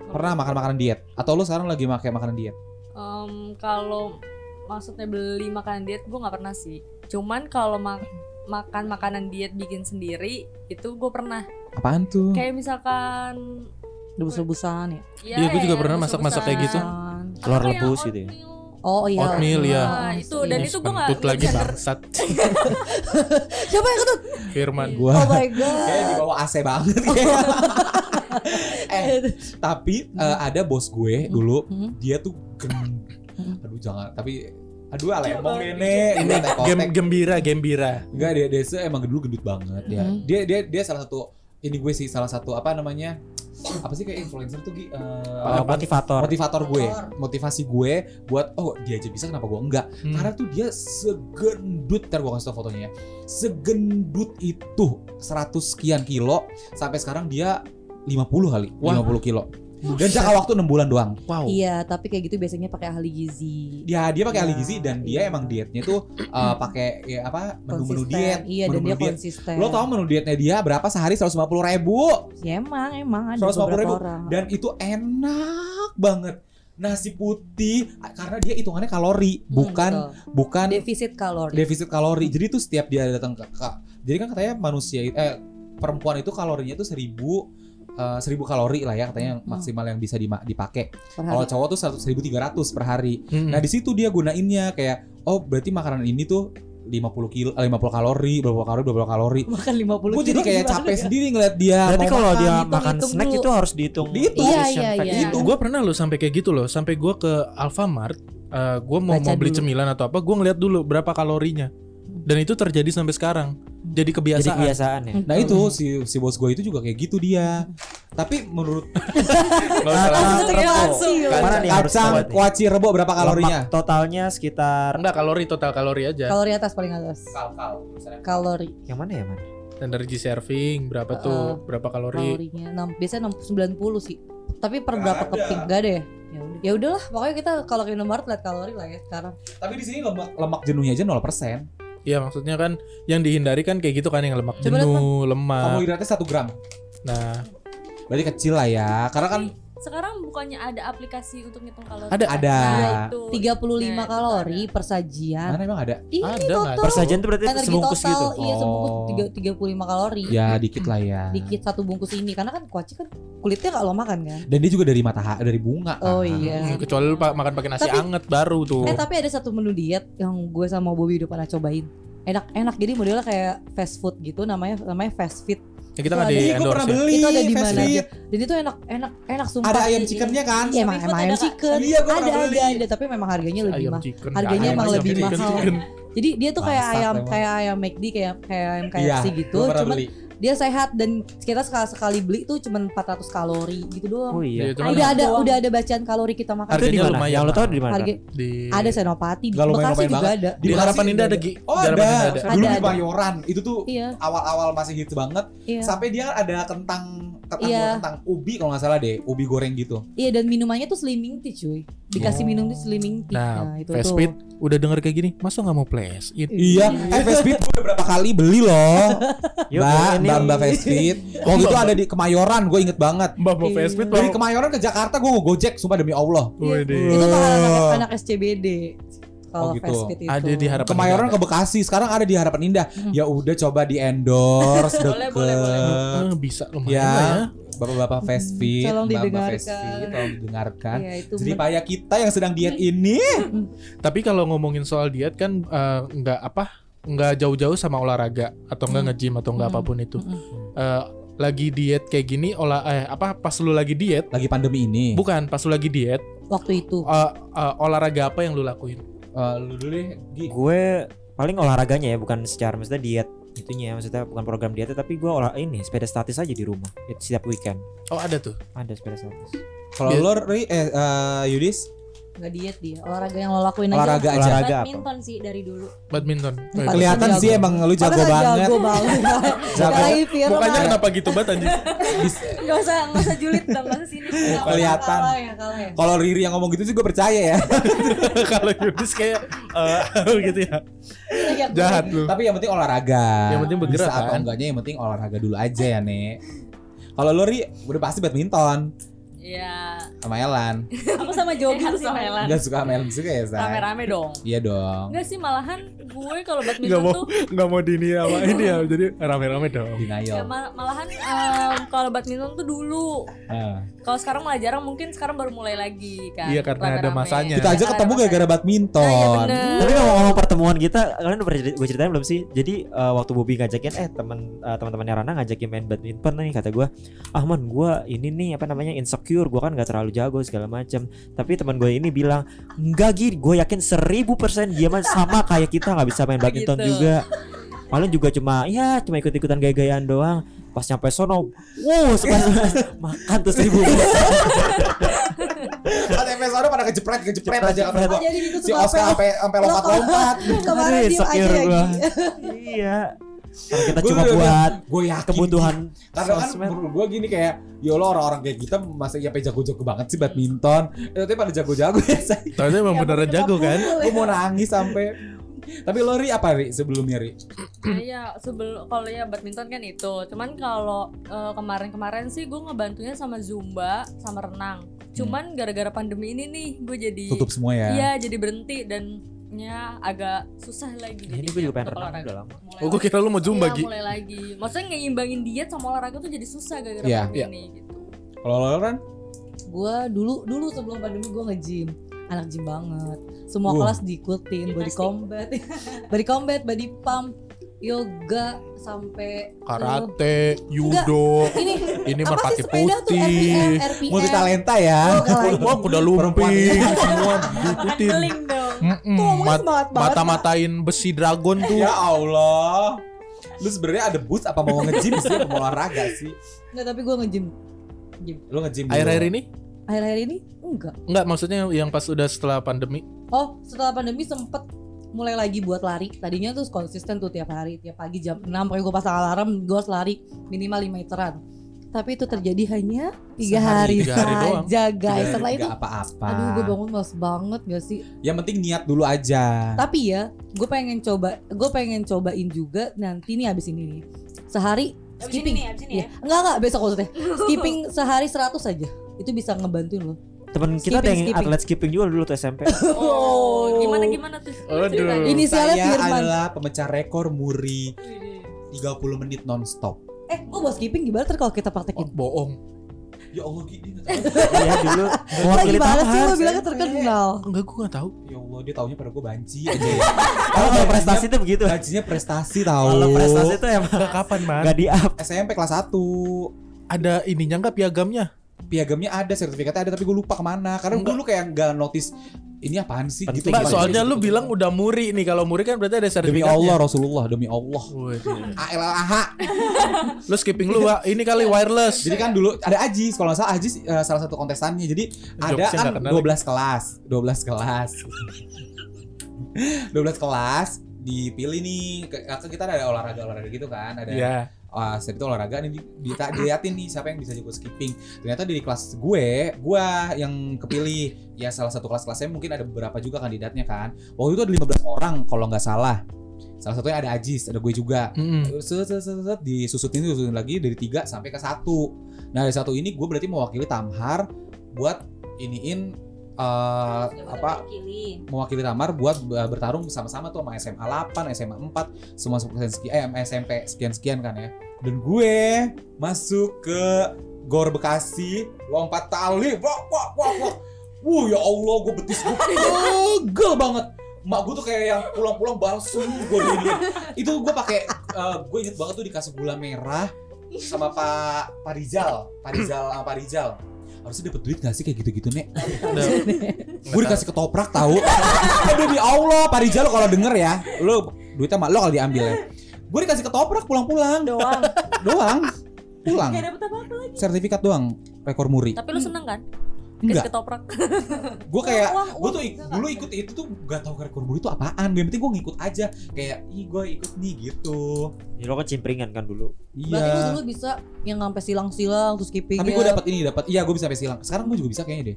pernah makan makanan diet atau lo sekarang lagi makan makanan diet? Em, kalau maksudnya beli makanan diet gue nggak pernah sih. Cuman kalau ma- makan makanan diet bikin sendiri itu gue pernah. Apaan tuh? Kayak misalkan rebus-rebusan ya. ya, Iya, gua juga ya, pernah masak-masak kayak gitu. Telur rebus gitu ya. oatmeal. Oh iya. Oatmeal, ya. Nah, itu dan Iya. itu gue nggak Kentut lagi bangsat. (laughs) Siapa yang ketut? Firman. Gua Oh my kayak di god. bawah AC banget. (laughs) eh tapi eh, ada bos gue dulu Hmm. dia tuh gen... Hmm. aduh jangan tapi aduh ala emang nenek Ini ini gem gembira, gembira. enggak dia dia emang dulu gendut banget ya Hmm. dia dia dia salah satu ini gue sih salah satu apa namanya apa sih kayak influencer tuh Gi? Eh, Eh, motivator. motivator gue motivasi gue buat oh dia aja bisa kenapa gue enggak Hmm. karena tuh dia segendut ntar gue kasih tau fotonya ya segendut itu 100 sekian kilo sampai sekarang dia 50 kali Wah. 50 kilo dan jangka waktu 6 bulan doang Wow. Iya, tapi kayak gitu biasanya pakai ahli gizi. dia dia pakai ahli Ya, gizi dan iya. dia emang dietnya tuh uh, pakai ya apa menu-menu diet Iya, dan menu-menu dia diet konsisten. lo tau menu dietnya dia berapa sehari 150 ribu Ya emang, emang ada 150 beberapa ribu. orang. dan itu enak banget nasi putih karena dia hitungannya kalori Hmm, bukan betul. bukan defisit kalori. defisit kalori. Jadi tuh setiap dia datang ke, ke- jadi kan katanya manusia eh perempuan itu kalorinya tuh seribu eh, seribu kalori lah ya katanya Hmm. maksimal yang bisa dipakai. Kalau cowok tuh seratus seribu tiga ratus per hari. Hmm. Nah di situ dia gunainnya kayak oh berarti makanan ini tuh 50 kilo, eh, 50 kalori, berapa kalori, berapa kalori. makan 50 Gue jadi kayak capek ya? sendiri ngeliat dia. Berarti kalau makan. dia hitung- makan hitung snack dulu. itu harus dihitung. Dihitung. Iya, iya, iya. itu. Gue pernah loh sampai kayak gitu loh, sampai gue ke Alfamart, eh gue mau Baca mau beli dulu. cemilan atau apa, gue ngeliat dulu berapa kalorinya. Dan itu terjadi sampai sekarang. Jadi Jadi kebiasaan. kebiasaan ya. Nah itu si si bos gue itu juga kayak gitu dia. Tapi menurut (laughs) Nggak usah Kacang. Mana kuaci rebo berapa kalorinya? Lemak totalnya sekitar Enggak kalori total kalori aja. Kalori atas paling atas. Kal kal. misalnya. Kalori. yang mana ya, Man? Energy serving berapa Uh, tuh? Berapa kalori? Kalorinya enam biasanya 6 90 sih. Tapi per Nggak berapa ada. keping gak ada ya? Ya. Ya udahlah, pokoknya kita kalau ke Indomaret lihat kalori lah ya sekarang. Tapi di sini lemak lemak jenuhnya aja 0%. Iya maksudnya kan yang dihindari kan kayak gitu kan yang lemak jenuh, lemak. Karbohidratnya 1 gram. Nah, Berarti kecil lah ya. Karena kan sekarang bukannya ada aplikasi untuk ngitung kalori Ada. ada. Nah, itu. 35 Nah, itu kalori ada. per sajian. Mana emang ada? Ini Ada, total. Per sajian tuh berarti Energi sebungkus total, gitu. Iya, sebungkus Oh. tiga- 35 kalori. Ya dikit lah ya. Dikit satu bungkus ini karena kan kuaci kan kulitnya nggak lo makan kan. Dan dia juga dari matahari, dari bunga. Oh kan. iya. kecuali lu makan pakai nasi Tapi- anget baru tuh. Eh tapi ada satu menu diet yang gue sama Bobby udah pernah cobain. Enak-enak jadi modelnya kayak fast food gitu namanya namanya fast fit. Ya, kita itu nggak ada. di Ih, gue pernah endorse ya. beli. itu ada di mana aja. Dan itu enak enak enak sumpah. Ada ayam chickennya kan? Iya emang, emang ayam chicken. Iya, gua ada ada ada tapi memang harganya lebih mahal. Harganya Ayam emang lebih mahal. Jadi dia tuh kayak ayam kayak ayam McD kayak kayak ayam Iya, KFC gitu. Cuman. Dia sehat dan kita sekali sekali beli tuh cuma 400 kalori gitu doang Oh iya. Iya, udah ada doang. udah ada bacaan kalori kita makan Itu di Harganya mana? lumayan Yang lo tahu mahal. di mana? harga di ada senopati di Bekasi lumayan juga banget. ada di harapan indah ada. ada Gi. Oh ada. Ada. Dulu di. Bayoran itu tuh iya awal-awal masih hits banget. iya Sampai dia ada kentang kentang Iya. kentang ubi kalau nggak salah deh, ubi goreng gitu. iya dan minumannya tuh slimming tea cuy dikasih Oh. minum tuh slimming tea Nah, itu fast tuh speed udah denger kayak gini, masa nggak mau flash? It, Iya, eh Fast gue udah berapa kali beli loh. (laughs) Mbak, ini- Mbak, Mbak Fast Feed. (laughs) Waktu itu ada di Kemayoran, gue inget banget. Mbak mau Iya. fast speed Dari. Kemayoran ke Jakarta gue gojek, sumpah demi Allah. Itu kalau anak, anak SCBD kalau Oh, gitu. fast speed itu Ada di harapan Kemayoran Indah ke Bekasi, sekarang ada di Harapan Indah. Hmm. Ya udah coba di endorse (laughs) Boleh, deket. boleh, boleh. ada. Eh, bisa lumayan Ya, ya. bapak-bapak fast feed, Tolong fast didengarkan. tolong didengarkan. Iya, itu Jadi payah kita yang sedang diet ini. Tapi kalau ngomongin soal diet kan nggak apa nggak jauh-jauh sama olahraga atau nggak Hmm. nge-gym atau nggak Hmm. apa pun itu. Mm-mm. Eh, lagi diet kayak gini olah eh apa pas lu lagi diet Lagi pandemi ini. bukan pas lu lagi diet waktu itu eh, eh, olahraga apa yang lu lakuin? Eh, lu dulu deh, Gi. Gue paling olahraganya ya bukan secara maksudnya diet itunya maksudnya bukan program dietnya tapi gue olah ini sepeda statis aja di rumah setiap weekend Oh ada tuh. ada sepeda statis Kalau lo, Ri, eh, eh, Yudis, nggak diet dia olahraga yang lo lakuin aja olahraga aja. olahraga apa badminton sih dari dulu Badminton. Oh, Kelihatan iya. Jago. sih emang lu jago Padahal banget. jago banget (laughs) Jago. Firman. Mukanya kenapa gitu banget anjing? nggak usah nggak usah julid dong nggak usah sini (laughs) kelihatan. ya, ya. Kalau Riri yang ngomong gitu sih gue percaya ya. (laughs) kalau Yudis kayak eh, gitu ya. Iya, Jahat lu. Tapi yang penting olahraga. Yang penting bergerak, Bisa atau kan? enggaknya yang penting olahraga dulu aja ya, Nek. Kalau lo Ri, udah pasti badminton ya sama Elan. aku sama jogging sih sama Bang. Elan. Enggak suka sama Elan juga ya, Say? rame-rame dong Iya dong. Enggak sih malahan gue kalau badminton mau tuh nggak mau dini sama ini ya. Jadi rame-rame dong. ya Denial. mal- malahan em, kalau badminton tuh dulu Nah, kalau sekarang malah jarang mungkin sekarang baru mulai lagi kan Iya, karena ada rame-rame. masanya. kita aja ketemu ada gara-gara badminton. Nah, iya bener. tapi ngomong-ngomong pertemuan kita kalian udah pernah gue ceritain belum sih jadi eh, waktu Bobby ngajakin eh teman eh, teman-temannya Rana ngajakin main badminton nih kata gue ah man gue ini nih apa namanya insecure gue kan gak terlalu jago segala macam tapi teman gue ini bilang enggak gini gue yakin seribu persen dia mah sama kayak kita nggak bisa main badminton Gitu. juga paling juga cuma ya cuma ikut-ikutan gaya-gayaan doang pas nyampe sono wow sepas makan tuh seribu Pas episode pada kejepret kejepret aja Oh, gua. jadi gitu Si Oscar apa? sampai sampai lompat-lompat. (laughs) Kemarin diem aja insecure ya gua. Gi. iya Karena kita Gua cuma buat Gue yakin kebutuhan Karena kan sosmed. menurut gue gini kayak Ya Allah orang-orang kayak kita masa ya jago-jago banget sih badminton Eh tapi pada jago-jago ya saya Tapi emang beneran jago kan? Gue mau nangis sampai Tapi lo Ri apa Ri sebelumnya Ri? Nah, Iya, sebelum kalau ya badminton kan itu. Cuman kalau eh, kemarin-kemarin sih gue ngebantunya sama zumba, sama renang. Cuman gara-gara pandemi ini nih gue jadi Tutup semua ya Iya, jadi berhenti dan ya agak susah lagi. ini jadinya gue juga pengen renang olahraga. udah lama Mulai Oh, gue kira lu mau zumba Iya, Gi. mulai lagi. Maksudnya ngeimbangin diet sama olahraga tuh jadi susah gara-gara Iya. pandemi Iya. ini gitu. Kalau lo kan Gua dulu dulu sebelum pandemi gua nge-gym. Anak gym banget. Semua Wah. kelas diikutin body combat. (laughs) body combat, body pump, yoga sampai Karate, judo, Ini ini merpati putih. Multi talenta ya. Wah, kuda lumping semua diikutin. mat-. Kak. mata-matain besi dragon tuh. Ya Allah Lu sebenarnya ada boots apa mau nge-gym sih apa mau olahraga sih? Enggak, tapi gua nge-gym. Gym. Lu nge-gym. Akhir-akhir ini? Akhir-akhir ini enggak. Enggak, maksudnya yang pas udah setelah pandemi. Oh, setelah pandemi sempet mulai lagi buat lari. Tadinya tuh konsisten tuh tiap hari, tiap pagi jam 6 pokoknya gue pasang alarm, gue harus lari minimal 5 meteran. Tapi itu terjadi hanya tiga hari, tiga hari doang. saja guys. Setelah itu, apa-apa aduh gue bangun males banget gak sih? Yang penting niat dulu aja Tapi ya, gue pengen coba, gue pengen cobain juga nanti nih abis ini nih. Sehari abis ini skipping. nih abis ini Iya. ya Enggak enggak besok maksudnya. Skipping sehari 100 aja. Itu bisa ngebantuin loh. Temen kita ada yang skipping. atlet skipping juga dulu tuh SMP (laughs) Oh, gimana gimana tuh? Aduh. ceritanya? Inisialnya Saya Firman. adalah pemecah rekor muri 30 menit nonstop Eh, gue mau skipping gimana ntar kalau kita Oh, praktekin? bohong. Ya Allah gini iya dulu mau Lagi banget sih lo bilangnya terkenal. Enggak, gue enggak tahu. Ya Allah dia taunya pada gue banci aja ya (laughs) kalau kalau prestasi tuh begitu Bancinya prestasi tahu kalau prestasi tuh emang Enggak kapan, Man? nggak di up SMP kelas 1 Ada ininya enggak piagamnya? Piagamnya ada, sertifikatnya ada, tapi gue lupa ke mana. Karena Enggak. dulu kayak nggak notice ini apaan sih Penting gitu. Mbak, soalnya lu bilang udah muri nih. Kalau muri kan berarti ada demi sertifikatnya. Allah Rasulullah, demi Allah. Wih, (laughs) ALAH. (laughs) Lu skipping lu, Wak. Ini kali wireless. Jadi kan dulu ada Ajis, kalau nggak salah Ajis eh, salah satu kontestannya. Jadi ada kan nggak kenal 12 kelas, 12 kelas. (laughs) 12 kelas dipilih nih kita ada olahraga olahraga gitu kan ada Iya. Ah setelah itu olahraga nih di, di- diliatin nih siapa yang bisa jago skipping. Ternyata di kelas gue gue yang kepilih. Ya salah satu kelas kelasnya mungkin ada beberapa juga kandidatnya kan. Waktu itu ada 15 orang kalau nggak salah. Salah satunya ada Ajis ada gue juga. Mm-mm. set, set, set, set, disusutin disusutin lagi dari tiga sampai ke satu. Nah dari satu ini gue berarti mewakili Tamhar buat iniin eh, apa mewakili Tamar buat uh, bertarung bersama-sama tuh sama SMA 8, SMA 4, semua sekian sekian eh, SMP sekian-sekian kan ya. Dan gue masuk ke Gor Bekasi, lompat tali, wah wah wah wah. Wuh ya Allah, gue betis gue pegel banget. Mak gue tuh kayak yang pulang-pulang balsum gue gini. Itu gue pakai eh, gue inget banget tuh dikasih gula merah sama Pak Pak Rizal, Pak Rizal Pak Rizal. Harusnya dapat duit gak sih kayak gitu-gitu, Nek? (laughs) Udah. gue dikasih ketoprak tahu (laughs) aduh demi Allah Pak Rizal lo kalau denger ya lo duitnya mak lo kalau diambil ya gue dikasih ketoprak pulang-pulang doang. doang pulang Gak dapet apa-apa lagi. sertifikat doang rekor muri Tapi lu seneng kan? Enggak ketoprak. (laughs) gue kayak gue tuh enggak. dulu ikut itu tuh gak tahu rekor muri itu apaan yang penting gue ngikut aja kayak ih gue ikut nih gitu Ya, lo kan cimpringan kan dulu. Berarti lu iya dulu bisa yang sampai silang-silang terus skipping tapi gue dapat ini dapat iya gue bisa sampai silang sekarang gue juga bisa kayaknya deh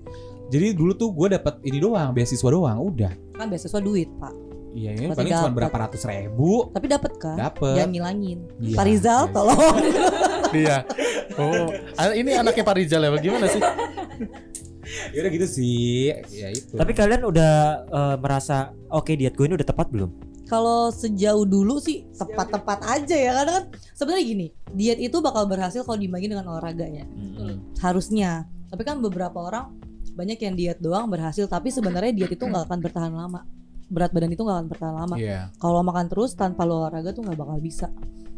jadi dulu tuh gue dapat ini doang beasiswa doang udah kan beasiswa duit, Pak. iya ini Berarti paling cuma dapat. berapa ratus ribu Tapi dapat kan? dapet Jangan ngilangin. Iya, Pak Rizal iya. tolong. Iya. Oh, ah, ini anaknya Pak Rizal ya? Bagaimana sih? (laughs) ya udah gitu sih. Ya itu. Tapi kalian udah eh, merasa oke diet gue ini udah tepat belum? Kalau sejauh dulu sih tepat-tepat aja ya. Karena kan sebenarnya gini diet itu bakal berhasil kalau dibagi dengan olahraganya. Harusnya. Tapi kan beberapa orang banyak yang diet doang berhasil tapi sebenarnya diet itu nggak akan bertahan lama. Berat badan itu nggak akan bertahan lama. Iya. kalau makan terus tanpa olahraga tuh nggak bakal bisa.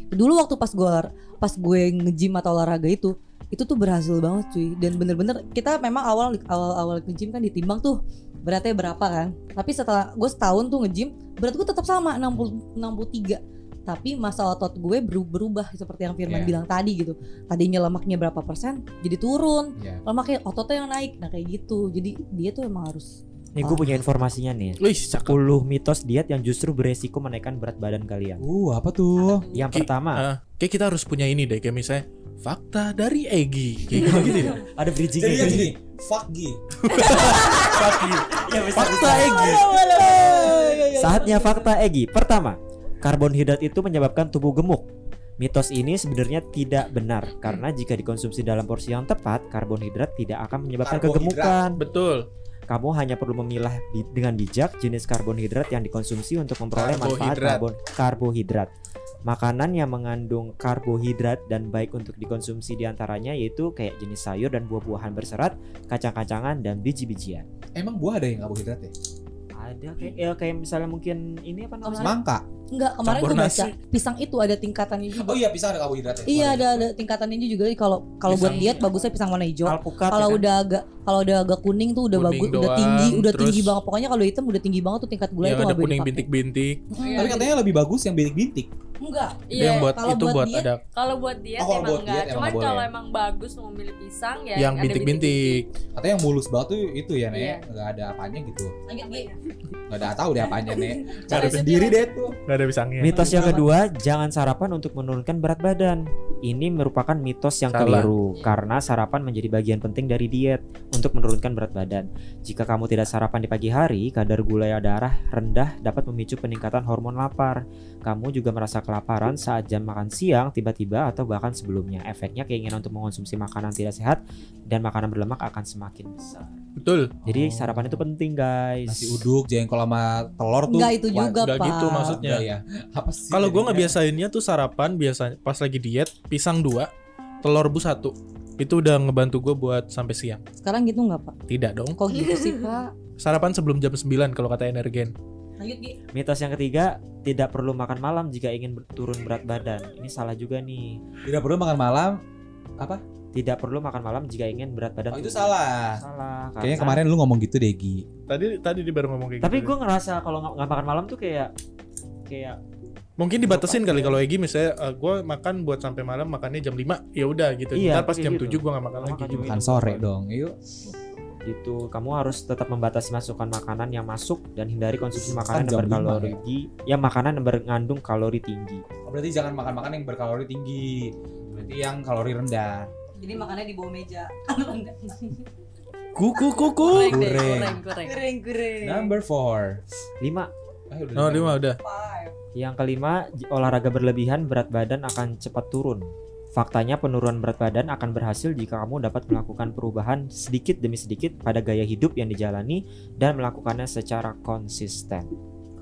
Dulu waktu pas gue pas gue nge-gym atau olahraga itu itu tuh berhasil banget cuy dan bener-bener kita memang awal awal awal nge-gym kan ditimbang tuh beratnya berapa kan tapi setelah gue setahun tuh nge-gym berat gue tetap sama 60 63 tapi masa otot gue beru- berubah seperti yang Firman Iya. bilang tadi gitu tadinya lemaknya berapa persen jadi turun Iya. lemaknya ototnya yang naik nah kayak gitu jadi dia tuh emang harus Nih gue punya informasinya nih. Wih, cakep. 10 mitos diet yang justru beresiko menaikkan berat badan kalian. Uh, apa tuh? Yang Ki- pertama, Ah, kayak kita harus punya ini deh, kayak misalnya fakta dari Egi, kayak gitu gitu. ya. (laughs) ada bridging Jadi ya gini, fuck Gi. Fakta Egi. Saatnya fakta Egi. Pertama, karbonhidrat itu menyebabkan tubuh gemuk. Mitos ini sebenarnya tidak benar karena jika dikonsumsi dalam porsi yang tepat, karbonhidrat tidak akan menyebabkan Karbohidrat. kegemukan. Betul. Kamu hanya perlu memilah bi- dengan bijak jenis karbonhidrat yang dikonsumsi untuk memperoleh manfaat Karbohidrat. karbon karbohidrat. Makanan yang mengandung karbohidrat dan baik untuk dikonsumsi di antaranya yaitu kayak jenis sayur dan buah-buahan berserat, kacang-kacangan dan biji-bijian. Emang buah ada yang karbohidrat ya? Ada kayak ya kayak misalnya mungkin ini apa namanya? Semangka. enggak kemarin gue baca nasi. pisang itu ada tingkatannya juga Oh iya, pisang ada karbohidrat ya? Iya ada ada tingkatannya juga kalau kalau buat diet bagusnya pisang warna hijau. Alpukat. Kalau ya kan? udah agak kalau udah agak kuning tuh udah Kuning bagus, udah tinggi, udah terus- tinggi banget. Pokoknya kalau hitam udah tinggi banget tuh tingkat gula Yang itu ada nggak boleh kuning bintik-bintik. Mm, Tapi katanya lebih bagus yang bintik-bintik. Enggak. Itu yang Iya, buat kalau itu buat buat diet, ada Kalau buat diet Oh, kalau emang buat enggak. diet emang Cuman kalau boleh. emang bagus mau milih pisang ya yang ada bintik-bintik. Katanya yang mulus banget tuh itu ya, Iya. Nek. Enggak ada apanya gitu. Enggak ada tahu deh apanya, Nek. (laughs) Nggak Cari ada sendiri deh tuh. Gak ada pisangnya. Mitos yang kedua, jangan sarapan untuk menurunkan berat badan. Ini merupakan mitos yang Salah. keliru karena sarapan menjadi bagian penting dari diet untuk menurunkan berat badan. Jika kamu tidak sarapan di pagi hari, kadar gula darah rendah dapat memicu peningkatan hormon lapar. Kamu juga merasa kelaparan saat jam makan siang tiba-tiba atau bahkan sebelumnya. Efeknya keinginan untuk mengonsumsi makanan tidak sehat dan makanan berlemak akan semakin besar. Betul. Jadi Oh. sarapan itu penting, guys. Nasi uduk, jengkol sama telur tuh. Enggak itu Wah, juga, nggak Pak. gitu maksudnya. enggak ya. Apa sih? Kalau gua jadinya? ngebiasainnya tuh sarapan biasanya pas lagi diet, pisang dua, telur rebus satu. Itu udah ngebantu gue buat sampai siang. Sekarang gitu enggak, Pak? Tidak dong. Kok gitu sih, Pak? Sarapan sebelum jam 9 kalau kata energen. Lanjut, Gi. Mitos yang ketiga, tidak perlu makan malam jika ingin turun berat badan. Ini salah juga nih. Tidak perlu makan malam. Tidak perlu makan malam jika ingin berat badan Oh itu turun. salah. Salah. Kayaknya karena- kemarin lu ngomong gitu deh Gi. Tadi tadi dia baru ngomong kayak Tapi gitu. gue ngerasa kalau nggak makan malam tuh kayak kayak Mungkin dibatasin Apa kali kalau Egi misalnya gue makan buat sampai malam makannya jam 5 ya udah gitu. Iya, Ntar pas jam gitu. 7 gue gak makan Makan lagi. Makan Minum sore apa? dong. Yuk. Itu kamu harus tetap membatasi masukan makanan yang masuk dan hindari konsumsi makanan jam yang lima berkalori ya makanan yang mengandung kalori tinggi. Oh, berarti jangan makan-makan yang berkalori tinggi. Berarti yang kalori rendah. Jadi makannya di bawah meja. Kuku kuku. Goreng Goreng. goreng, goreng. Number four. 5. Eh, udah Oh, lima. lima udah. Five. Yang kelima, olahraga berlebihan berat badan akan cepat turun. Faktanya penurunan berat badan akan berhasil jika kamu dapat melakukan perubahan sedikit demi sedikit pada gaya hidup yang dijalani dan melakukannya secara konsisten.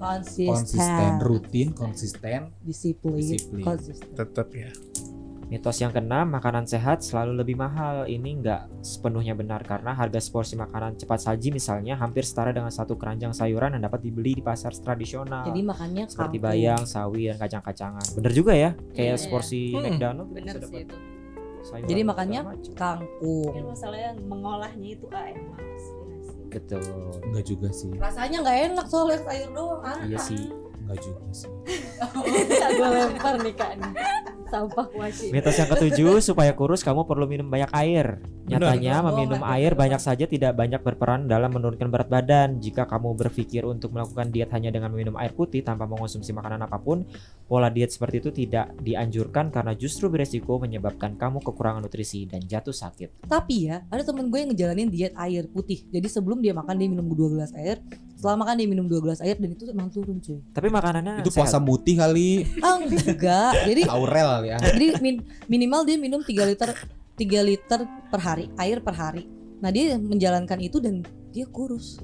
Konsisten. Konsisten, rutin, konsisten. Disiplin. Disiplin. Konsisten. Tetap ya. Mitos yang keenam, makanan sehat selalu lebih mahal. Ini nggak sepenuhnya benar karena harga seporsi makanan cepat saji misalnya hampir setara dengan satu keranjang sayuran yang dapat dibeli di pasar tradisional. Jadi makannya seperti kangkung. bayang, sawi, dan kacang-kacangan. Bener juga ya, kayak Iya, seporsi iya. McDonald kita bisa dapat sayuran Jadi makannya macam. Kangkung. Mungkin masalahnya mengolahnya itu ah emang? Betul. Enggak juga sih. Rasanya nggak enak soalnya sayur doang. Ah. Iya sih. Enggak juga sih. (laughs) gue lempar nih kak nih sampah kuaci Mitos yang ketujuh, supaya kurus kamu perlu minum banyak air. Nyatanya Benar. meminum Oh, air benar. banyak saja tidak banyak berperan dalam menurunkan berat badan. Jika kamu berpikir untuk melakukan diet hanya dengan meminum air putih tanpa mengonsumsi makanan apa pun, pola diet seperti itu tidak dianjurkan karena justru beresiko menyebabkan kamu kekurangan nutrisi dan jatuh sakit. Tapi ya, ada temen gue yang ngejalanin diet air putih. Jadi sebelum dia makan dia minum 2 gelas air. Setelah makan dia minum 2 gelas air dan itu emang turun cuy. Tapi makanannya Itu puasa mutih kali. Ah enggak. Jadi (laughs) Aurel ya. jadi min- minimal dia minum 3 liter 3 liter per hari air per hari. Nah dia menjalankan itu dan dia kurus.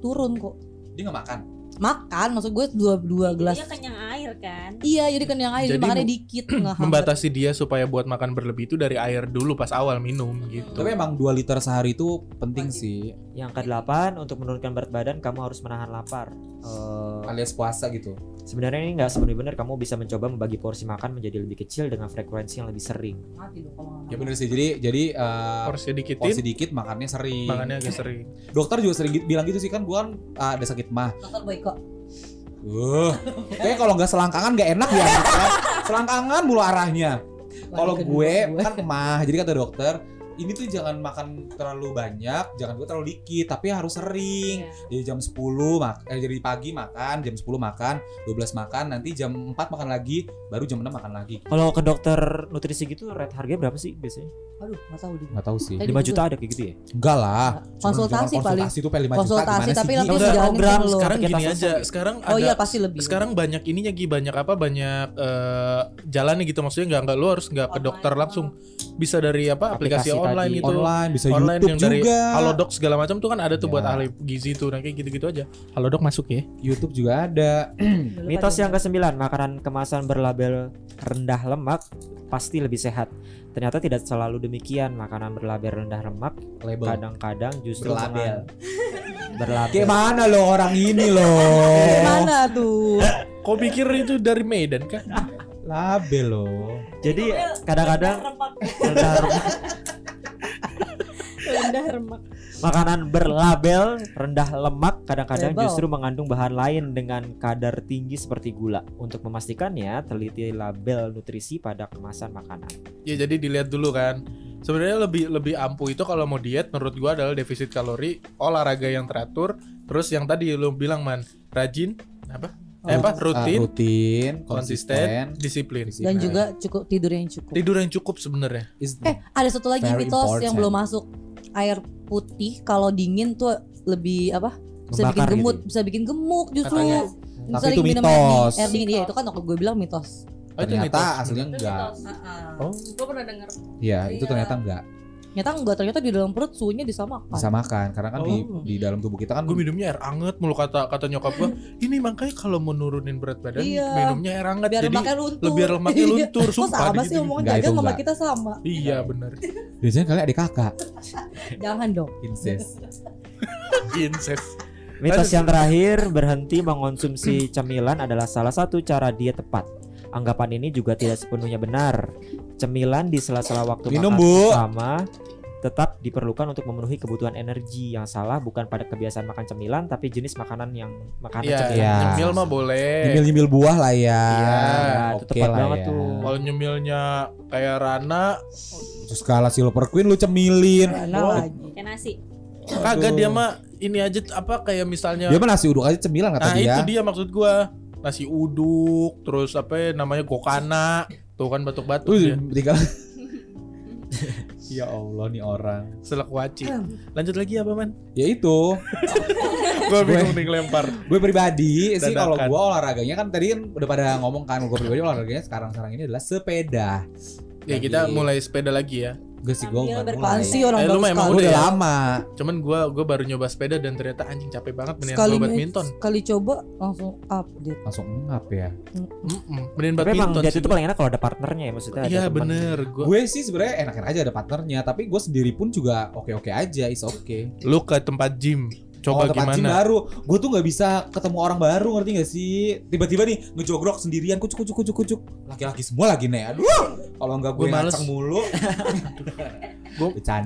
Turun kok. Dia nggak makan. Makan maksud gue dua dua gelas. Dia kenyang air kan Iya jadi kan yang air Jadi makannya dikit. (clears throat) Membatasi dia supaya buat makan berlebih itu dari air dulu pas awal minum gitu. Tapi emang 2 liter sehari itu penting sih. Yang kedelapan, untuk menurunkan berat badan kamu harus menahan lapar. Eh, Alias puasa gitu. Sebenarnya ini nggak sebenarnya benar. Kamu bisa mencoba membagi porsi makan menjadi lebih kecil dengan frekuensi yang lebih sering. Ya bener sih. Jadi jadi eh, porsi dikitin, porsi dikit makannya sering. makannya agak sering. Dokter juga sering bilang gitu sih kan gua kan ah, ada sakit mah. Dokter Boyko. Uh, kayak kalau nggak selangkangan nggak enak ya. kan? selangkangan mulu arahnya. Kalau gue kan mah, jadi kata dokter, ini tuh jangan makan terlalu banyak, jangan juga terlalu dikit, tapi harus sering. Iya. Jadi jam 10 mak eh jadi pagi makan, jam 10 makan, 12 makan, nanti jam 4 makan lagi, baru jam 6 makan lagi. Kalau ke dokter nutrisi gitu rate harganya berapa sih biasanya? Aduh nggak tahu deh. Nggak tahu sih. Tadi 5 juta ada kayak gitu ya? Enggak lah. Konsultasi paling. Konsultasi itu paling 5 juta Konsultasi, gimana tapi udah, jalanin program dulu. Sekarang gini langsung. aja, sekarang Oh ada iya pasti lebih. sekarang banyak ininya Gi, banyak apa banyak eh, jalannya gitu maksudnya nggak nggak lu harus nggak ke dokter langsung bisa dari apa aplikasi, Aplikasi online tadi. gitu online bisa online YouTube yang dari juga. Halodoc segala macam tuh kan ada tuh Ya. buat ahli gizi tuh nah kayak gitu-gitu aja Halodoc masuk ya YouTube juga ada. (clears throat) Mitos yang kesembilan, makanan kemasan berlabel rendah lemak pasti lebih sehat. Ternyata tidak selalu demikian. Makanan berlabel rendah lemak kadang-kadang justru Berlabel. (laughs) berlabel. Gimana lo orang ini loh? Gimana tuh? (laughs) kok pikir itu dari Medan kan (laughs) Label loh. Jadi kadang-kadang rendah lemak (laughs) rendah remak. Makanan berlabel rendah lemak kadang-kadang justru mengandung bahan lain dengan kadar tinggi seperti gula. Untuk memastikannya, teliti label nutrisi pada kemasan makanan. ya jadi dilihat dulu kan. Sebenarnya lebih lebih ampuh itu kalau mau diet menurut gua adalah defisit kalori olahraga yang teratur. Terus yang tadi lu bilang man rajin apa eh, apa Ah, rutin rutin, konsisten konsisten, disiplin Dan juga cukup tidur yang cukup. tidur yang cukup sebenarnya Eh ada satu lagi mitos important. yang belum masuk. Air putih kalau dingin tuh lebih apa? Bisa bikin Membakar gemuk, gitu bisa bikin gemuk justru. Katanya. Bisa Tapi itu minum mitos. air, di- air dingin iya itu kan waktu gue bilang mitos. Oh, itu ternyata mitos. aslinya enggak. Oh. Gue pernah denger. Iya, itu Iya. ternyata enggak. Ternyata enggak ternyata di dalam perut suhunya disamakan. Disamakan karena kan di Oh. di dalam tubuh kita kan gue minumnya air anget mulu kata kata nyokap gue (laughs) ini makanya kalau mau nurunin berat badan Iya. minumnya air anget biar jadi luntur. lebih lemaknya Iya. luntur Kok sumpah sama sih omongan jaga sama kita sama. iya bener biasanya kalian adik kakak. (laughs) Jangan dong. Incest. (laughs) incest Mitos yang terakhir, berhenti mengonsumsi cemilan adalah salah satu cara diet tepat. Anggapan ini juga tidak sepenuhnya benar. Cemilan di sela-sela waktu Minum, makan Bu. utama tetap diperlukan untuk memenuhi kebutuhan energi yang salah bukan pada kebiasaan makan cemilan tapi jenis makanan yang makanan Iya, cemilan. Iya. nyemil mah boleh. Nyemil-nyemil buah lah ya. Iya, itu Oke tepat lah banget ya. tuh. Kalau nyemilnya kayak Rana, Terus skala Silver Queen lu cemilin. Mana Oh. lagi? Kayak nasi. kagak dia mah ini aja apa kayak misalnya Dia mah nasi uduk aja cemilan kata Nah dia. itu dia maksud gua nasi uduk terus apa ya, namanya gokana tuh kan batuk-batuk dia. tinggal. (laughs) Ya Allah nih orang. selak waci. Lanjut lagi apa man? Ya itu, (laughs) gua bingung nih lempar gue pribadi sih kalau gue olahraganya kan tadi kan udah pada ngomong kan gue pribadi olahraganya sekarang sekarang ini adalah sepeda. ya kita mulai sepeda lagi ya Gue sih gue nggak Apaan mulai. sih orang Eh, lu baru mah emang sekali. Gue udah udah ya? lama. cuman gua gua baru nyoba sepeda dan ternyata anjing capek banget mendingan Sekali badminton sekali coba langsung update. Langsung ngap ya. Mm-mm, mendingan Tapi emang badminton sih itu paling enak kalau ada partnernya ya maksudnya. iya bener gua Gue sih sebenarnya enak-enak aja ada partnernya, tapi gue sendiri pun juga oke-oke aja, is oke. lu ke tempat gym Oh, coba tempat gym gimana baru. Gue tuh nggak bisa ketemu orang baru, ngerti gak sih? Tiba-tiba nih ngejogrok sendirian, kucuk kucuk kucuk kucuk. Laki-laki semua lagi nih. Aduh. Kalau nggak gue males. ngaceng mulu. (laughs)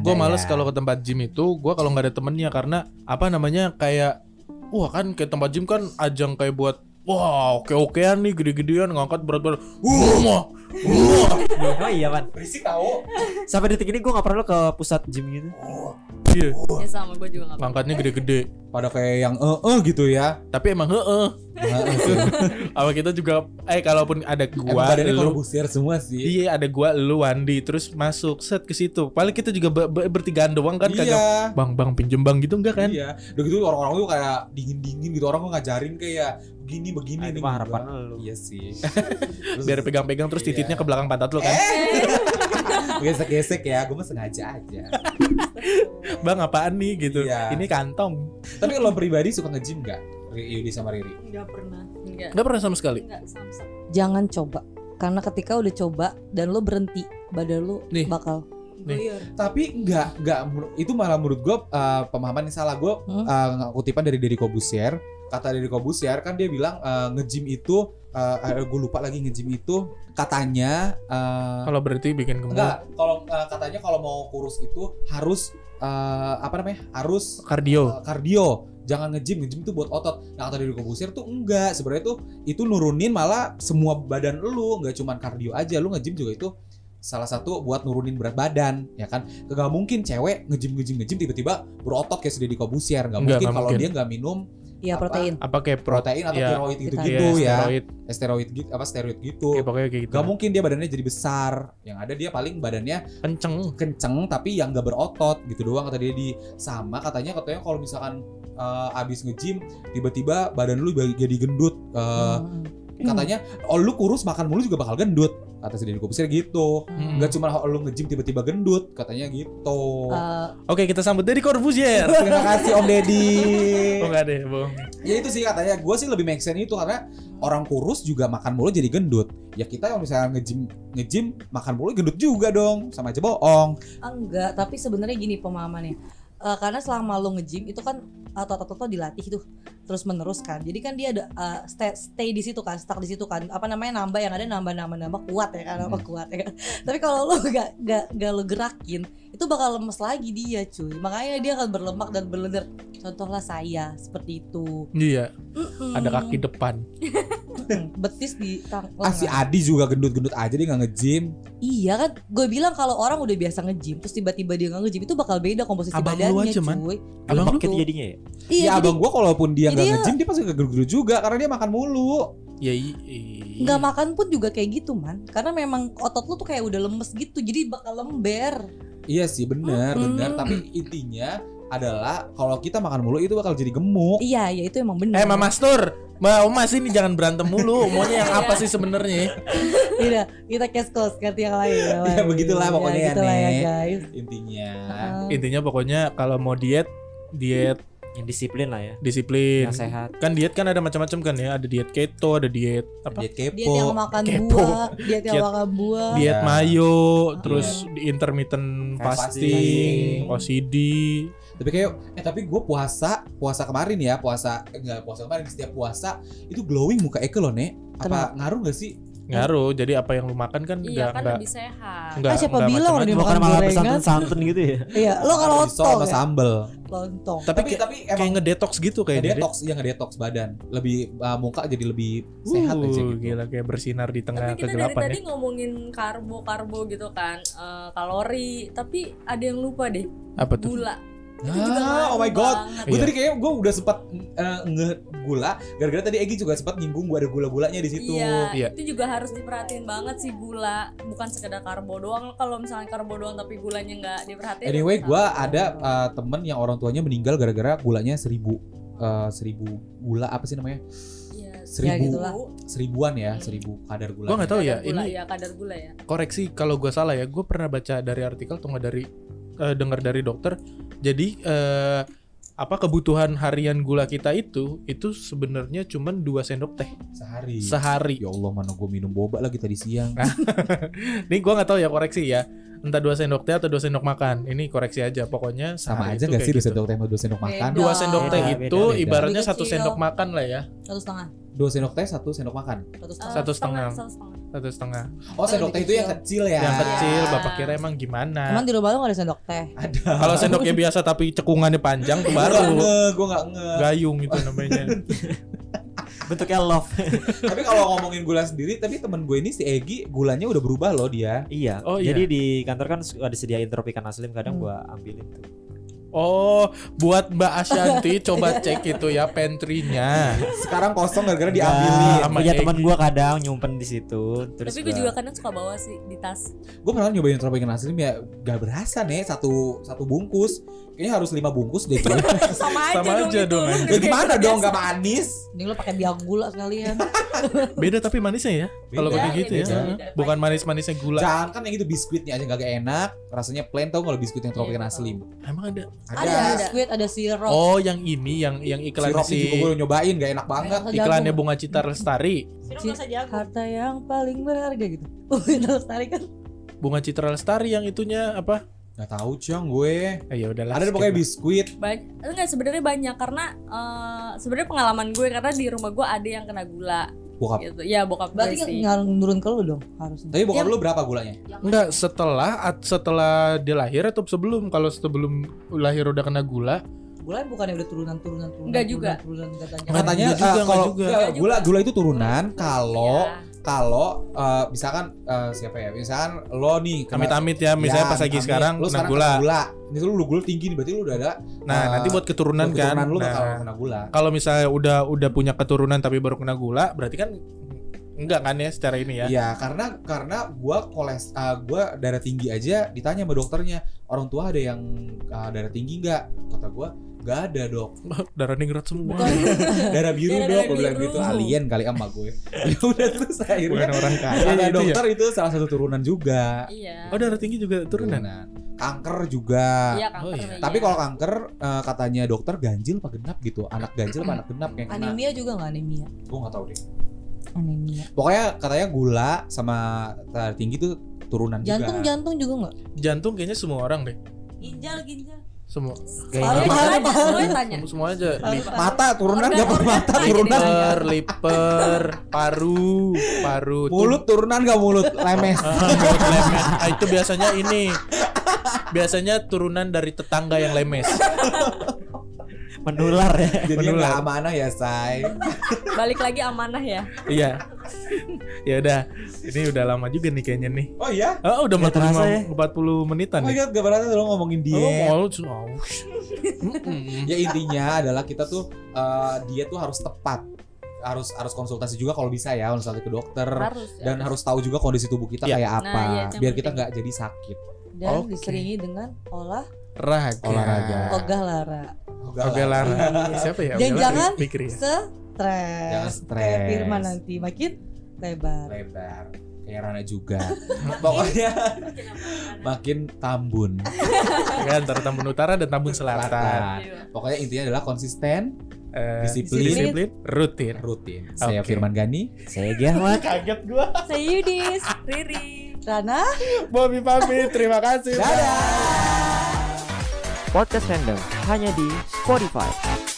Gue males ya. kalau ke tempat gym itu gue kalau nggak ada temennya karena apa namanya kayak wah kan ke tempat gym kan ajang kayak buat wah oke okean nih gede-gedean ngangkat berat-berat wah wah Oh iya man. berisik tau. Sampai detik ini gue gak pernah lo ke pusat gym gitu. Iya Ya sama gue juga nggak. ngangkatnya gede-gede Pada kayak yang eh eh gitu ya. tapi emang heeh Heeh sih. apa kita juga eh kalaupun ada Emang gua kalau lu busir semua sih. iya ada gua lu Wandi terus masuk set ke situ paling kita juga be- be- bertigaan doang kan kagak Iya. bang bang pinjem bang gitu enggak kan Iya. Udah gitu orang-orang tuh kayak dingin-dingin gitu. Orang tuh ngajarin kayak begini begini itu nih, harapan lu. Iya sih. (laughs) Terus biar pegang-pegang terus Iya. tititnya ke belakang pantat lu kan (laughs) gesek-gesek ya. Gue mah sengaja aja. (laughs) bang apaan nih gitu Iya. ini kantong Tapi lo pribadi suka nge-gym gak? Yudi sama Riri. Nggak pernah. Enggak. nggak pernah sama sekali Nggak samsak. Jangan coba. Karena ketika udah coba dan lo berhenti, badan lo Nih. bakal Nih. Tapi enggak, enggak menur- itu malah menurut gue uh, pemahaman yang salah. Gue Hmm. uh, kutipan dari Deddy Kobusier. Kata Deddy Kobusier kan dia bilang uh, nge-gym itu uh, gue lupa lagi nge-gym itu katanya uh, kalau berarti bikin gemuk enggak kalau uh, katanya kalau mau kurus itu harus uh, apa namanya? Harus kardio uh, kardio. Jangan nge-gym, nge-gym itu buat otot. Nah, kata Deddy Kobusier tuh enggak. Sebenarnya tuh itu nurunin malah semua badan lu, enggak cuman kardio aja. Lu nge-gym juga itu salah satu buat nurunin berat badan ya kan gak mungkin cewek ngejim ngejim ngejim tiba-tiba berotot kayak si Deddy Kobusier gak mungkin nggak kalau dia nggak minum ya Apa? protein. apa kayak protein protein atau Iya, steroid gitu vitamin. gitu ya steroid Eh, steroid gitu apa steroid gitu ya, pokoknya kayak gitu gak mungkin dia badannya jadi besar yang ada dia paling badannya kenceng kenceng tapi yang gak berotot gitu doang kata dia di sama katanya katanya kalau misalkan eh, abis nge-gym tiba-tiba badan lu jadi gendut Eh, Hmm. katanya oh lu kurus makan mulu juga bakal gendut kata si Deddy Kobusier gitu. Hmm. nggak cuma lu nge-gym tiba-tiba gendut katanya gitu. Eh, oke kita sambut dari Corbusier (laughs) terima kasih Om Deddy. Oh enggak deh bohong ya itu sih katanya gue sih lebih make sense itu karena orang kurus juga makan mulu jadi gendut. Ya kita kalau misalnya nge-gym nge-gym makan mulu gendut juga dong sama aja bohong. Enggak, tapi sebenarnya gini pemahamannya. Eh, karena selama lo nge-gym itu kan otot-otot lo dilatih tuh terus menerus kan. Jadi kan dia ada eh, stay, stay di situ kan, stuck di situ kan. Apa namanya nambah yang ada nambah nambah nambah kuat ya kan, apa Hmm. kuat ya kan. Tapi kalau lo gak, gak, gak lo gerakin, itu bakal lemes lagi dia cuy. Makanya dia akan berlemak dan berlendir. Contohlah saya seperti itu. iya Mm-mm. ada kaki depan betis di tang ah si. Adi juga gendut-gendut aja dia nggak nge-gym Iya kan, gue bilang kalau orang udah biasa nge-gym, terus tiba-tiba dia nggak nge-gym itu bakal beda komposisi Abang lu badannya, aja, Man. cuy. Abang lu Paket jadinya ya. Iya, ya jadi abang gua kalaupun dia nggak dia- nge-gym dia pasti gendut-gendut juga karena dia makan mulu ya nggak makan pun juga kayak gitu man, karena memang otot lu tuh kayak udah lemes gitu, jadi bakal lember. iya sih benar Mm-mm. benar tapi intinya adalah kalau kita makan mulu itu bakal jadi gemuk Iya, ya itu emang benar. eh Mama Mastur Mbak Mas ini jangan berantem mulu maunya yang apa sih sebenarnya Tidak, kita cash close ganti yang lain. (laughs) yang Ya, lain. begitulah pokoknya ya, begitulah ya, guys. intinya Heeh. intinya pokoknya kalau mau diet diet Yang disiplin lah ya. disiplin Yang sehat. kan diet kan ada macam-macam kan ya ada diet keto ada diet apa diet kepo Diet yang makan Kepo. buah, diet yang makan buah. diet Iya. mayo terus di intermittent Fasting. fasting OCD tapi kayak eh tapi gue puasa puasa kemarin ya puasa enggak puasa kemarin setiap puasa itu glowing muka Eke loh nek apa ngaruh gak sih ngaruh. Jadi apa yang lu makan kan Iya enggak kan enggak lebih sehat. enggak Ah, siapa enggak bilang. Bukan makan malah gorengan. pesantren-santun gitu ya. Iya, lo kalau lontong sama ya? sambel. Lontong. Tapi, Tapi kayak, tapi kayak emang ngedetox gitu kayak dia. ngedetox, iya ngedetox badan. Lebih uh, muka jadi lebih sehat Uh, aja gitu. Gila kayak bersinar di tengah Tapi kita dari kegelapan tadi ya. ngomongin karbo-karbo gitu kan, eh, kalori, tapi ada yang lupa deh, Apa tuh? gula. Itu Ah, juga oh my God. Gue Iya. tadi kayaknya gue udah sempat uh, nge gula gara-gara tadi Egi juga sempat nyinggung gue ada gula-gulanya di situ. Iya, Iya. itu juga harus diperhatiin banget sih gula, bukan sekedar karbo doang. Kalau misalnya karbo doang tapi gulanya nggak diperhatiin. Anyway, salah. gue ada uh, temen yang orang tuanya meninggal gara-gara gulanya seribu uh, seribu gula apa sih namanya? Iya, Seribu, gitulah. seribuan ya, Hmm. seribu kadar gula. Gua nggak tahu ya, gula, ini- ya kadar gula ya. koreksi kalau gue salah ya gue pernah baca dari artikel atau nggak dari eh, dengar dari dokter jadi eh, apa kebutuhan harian gula kita itu itu sebenarnya cuman 2 sendok teh sehari. sehari Ya Allah, mana gue minum boba lagi tadi siang. (laughs) ini gue nggak tahu ya koreksi ya entah 2 sendok teh atau 2 sendok makan ini koreksi aja pokoknya Sama aja gak sih dua gitu. sendok teh sama dua sendok makan? Dua sendok teh Beda, itu beda. ibaratnya Lebih satu kecil. sendok makan lah ya Satu setengah. Dua sendok teh satu sendok makan. Satu setengah. Satu setengah. Satu setengah. Satu setengah Oh, sendok teh itu yang kecil ya. yang kecil Iya. bapak kira emang gimana Emang di rumah lo gak ada sendok teh? Ada. kalau sendoknya biasa tapi cekungannya panjang tuh Gue gak baru nge, gue gak nge. gayung itu namanya (laughs) Bentuknya love. (laughs) tapi kalau ngomongin gula sendiri, tapi temen gue ini si Egi gulanya udah berubah loh dia. iya. Oh, iya. Jadi di kantor kan ada disediain tropikan aslim kadang Hmm. gua ambilin tuh. Oh, buat Mbak Ashanti (laughs) coba cek itu ya pantry-nya. Sekarang kosong gara-gara Enggak, diambilin. sama punya teman gua kadang nyimpen di situ. Terus Tapi gue juga kadang suka bawa sih di tas. Gue pernah nyobain tropikan aslim ya gak berasa nih satu satu bungkus. Kayaknya harus lima bungkus deh. gue. (laughs) Sama aja Sama dong aja dong, Lu anjing. ya gimana dong gak manis? Mending lo pakai biang gula sekalian. (laughs) Beda tapi manisnya ya. Kalau kayak gitu ya. beda, beda. Bukan manis-manisnya gula. Jangan kan yang itu biskuitnya aja gak enak. Rasanya plain tau kalau biskuit yang tropikan Iya, aslim. Emang ada. Ada biskuit, ada sirup. Oh, yang ini yang yang iklan Sirupnya si juga gue udah nyobain gak enak banget. Iklannya Bunga Citra Lestari. Sirup rasa jagung. Harta yang paling berharga gitu. (laughs) Oh, itu lestari kan. Bunga Citra Lestari yang itunya apa? Gak tahu cang gue. Eh, ya udahlah. Ada pokoknya biskuit. Banyak, enggak sebenarnya banyak karena eh, sebenarnya pengalaman gue karena di rumah gue ada yang kena gula Bokap. gitu. Ya bokap Berarti gue kan sih. ngaruh nurun ke lu dong harusnya. Tapi bokap Yang- lu berapa gulanya? Enggak, setelah setelah dia lahir atau sebelum? Kalau sebelum lahir udah kena gula, Gula bukannya udah turunan turunan turunan. Enggak juga. Turunan, turunan katanya. Enggak Katanya Enggak juga, enggak kalau juga. enggak, Enggak gula gula itu turunan kalau Iya. Kalau eh, misalkan eh, siapa ya? Misalkan lo nih kena- amit-amit ya, misalnya Ya, pas lagi sekarang lo kena sekarang gula. gula. Ini tuh lu gula tinggi nih berarti lu udah ada Nah, eh, nanti buat keturunan buat kan. keturunan lu Nah, bakal kena gula. kalau misalnya udah udah punya keturunan tapi baru kena gula, berarti kan enggak kan ya secara ini ya. Iya, karena karena gua koles eh, gua darah tinggi aja ditanya sama dokternya, orang tua ada yang eh, darah tinggi nggak? Kata gua nggak ada dok, (laughs) Darah ningrat semua. Bukan. darah biru Darah dok, gua bilang gitu alien kali sama gue. (laughs) ya udah terus akhirnya Bukan orang kaya kata itu ya. dokter itu salah satu turunan juga. Iya. Oh, darah tinggi juga turunan. Turunan. Kanker juga. Iya, Oh, kanker. iya. iya. Tapi kalau kanker eh, katanya dokter ganjil apa genap gitu. Anak ganjil apa anak genap yang kena. Anemia juga nggak anemia? Gue gak tahu deh. Anemia. Pokoknya katanya gula sama darah tinggi tuh turunan Jantung juga. jantung juga nggak? Jantung kayaknya semua orang deh. Ginjal, ginjal. Semua. Paru, tanya, paru. semuanya. Semua, aja. Mata turunan Organ- gak organ mata apa turunan. liver, liver, paru, paru. Mulut turunan gak mulut lemes. (laughs) Ah, lemes. Ah, itu biasanya ini. Biasanya turunan dari tetangga yang lemes. (laughs) Menular ya. Jadi Menular. gak amanah ya say. (laughs) Balik lagi amanah ya. Iya. ya udah. Ini udah lama juga nih kayaknya nih. Oh iya? Oh, udah Ya, terasa 45, 40 menitan Oh god gak berasa dong ngomongin Oh, diet. mau oh, sh- Mm-mm. Ya intinya adalah kita tuh eh, diet tuh harus tepat. Harus harus konsultasi juga kalau bisa ya konsultasi ke dokter. Harus. ya. Dan harus tahu juga kondisi tubuh kita Iya. kayak apa. Nah, iya, itu yang biar kita nggak jadi sakit. Dan Oke. diselingi dengan olah Raga. Olahraga. ogah lara. Oke Lara. Siapa ya? Dan Lara, jangan pikir ya. Jangan Stres. stres. Kayak Firman nanti makin lebar. lebar kayak Rana juga pokoknya makin tambun (laughs) Ya, antara Tambun Utara dan Tambun Selatan. Iya. pokoknya intinya adalah konsisten Eh, Disiplin. disiplin, rutin. rutin saya Oke. Firman Gani Saya Giahmat. (laughs) Kaget gua. Saya Yudis, Riri. Rana Bobby pamit. Terima kasih. dadah Podcast Random hanya di Spotify.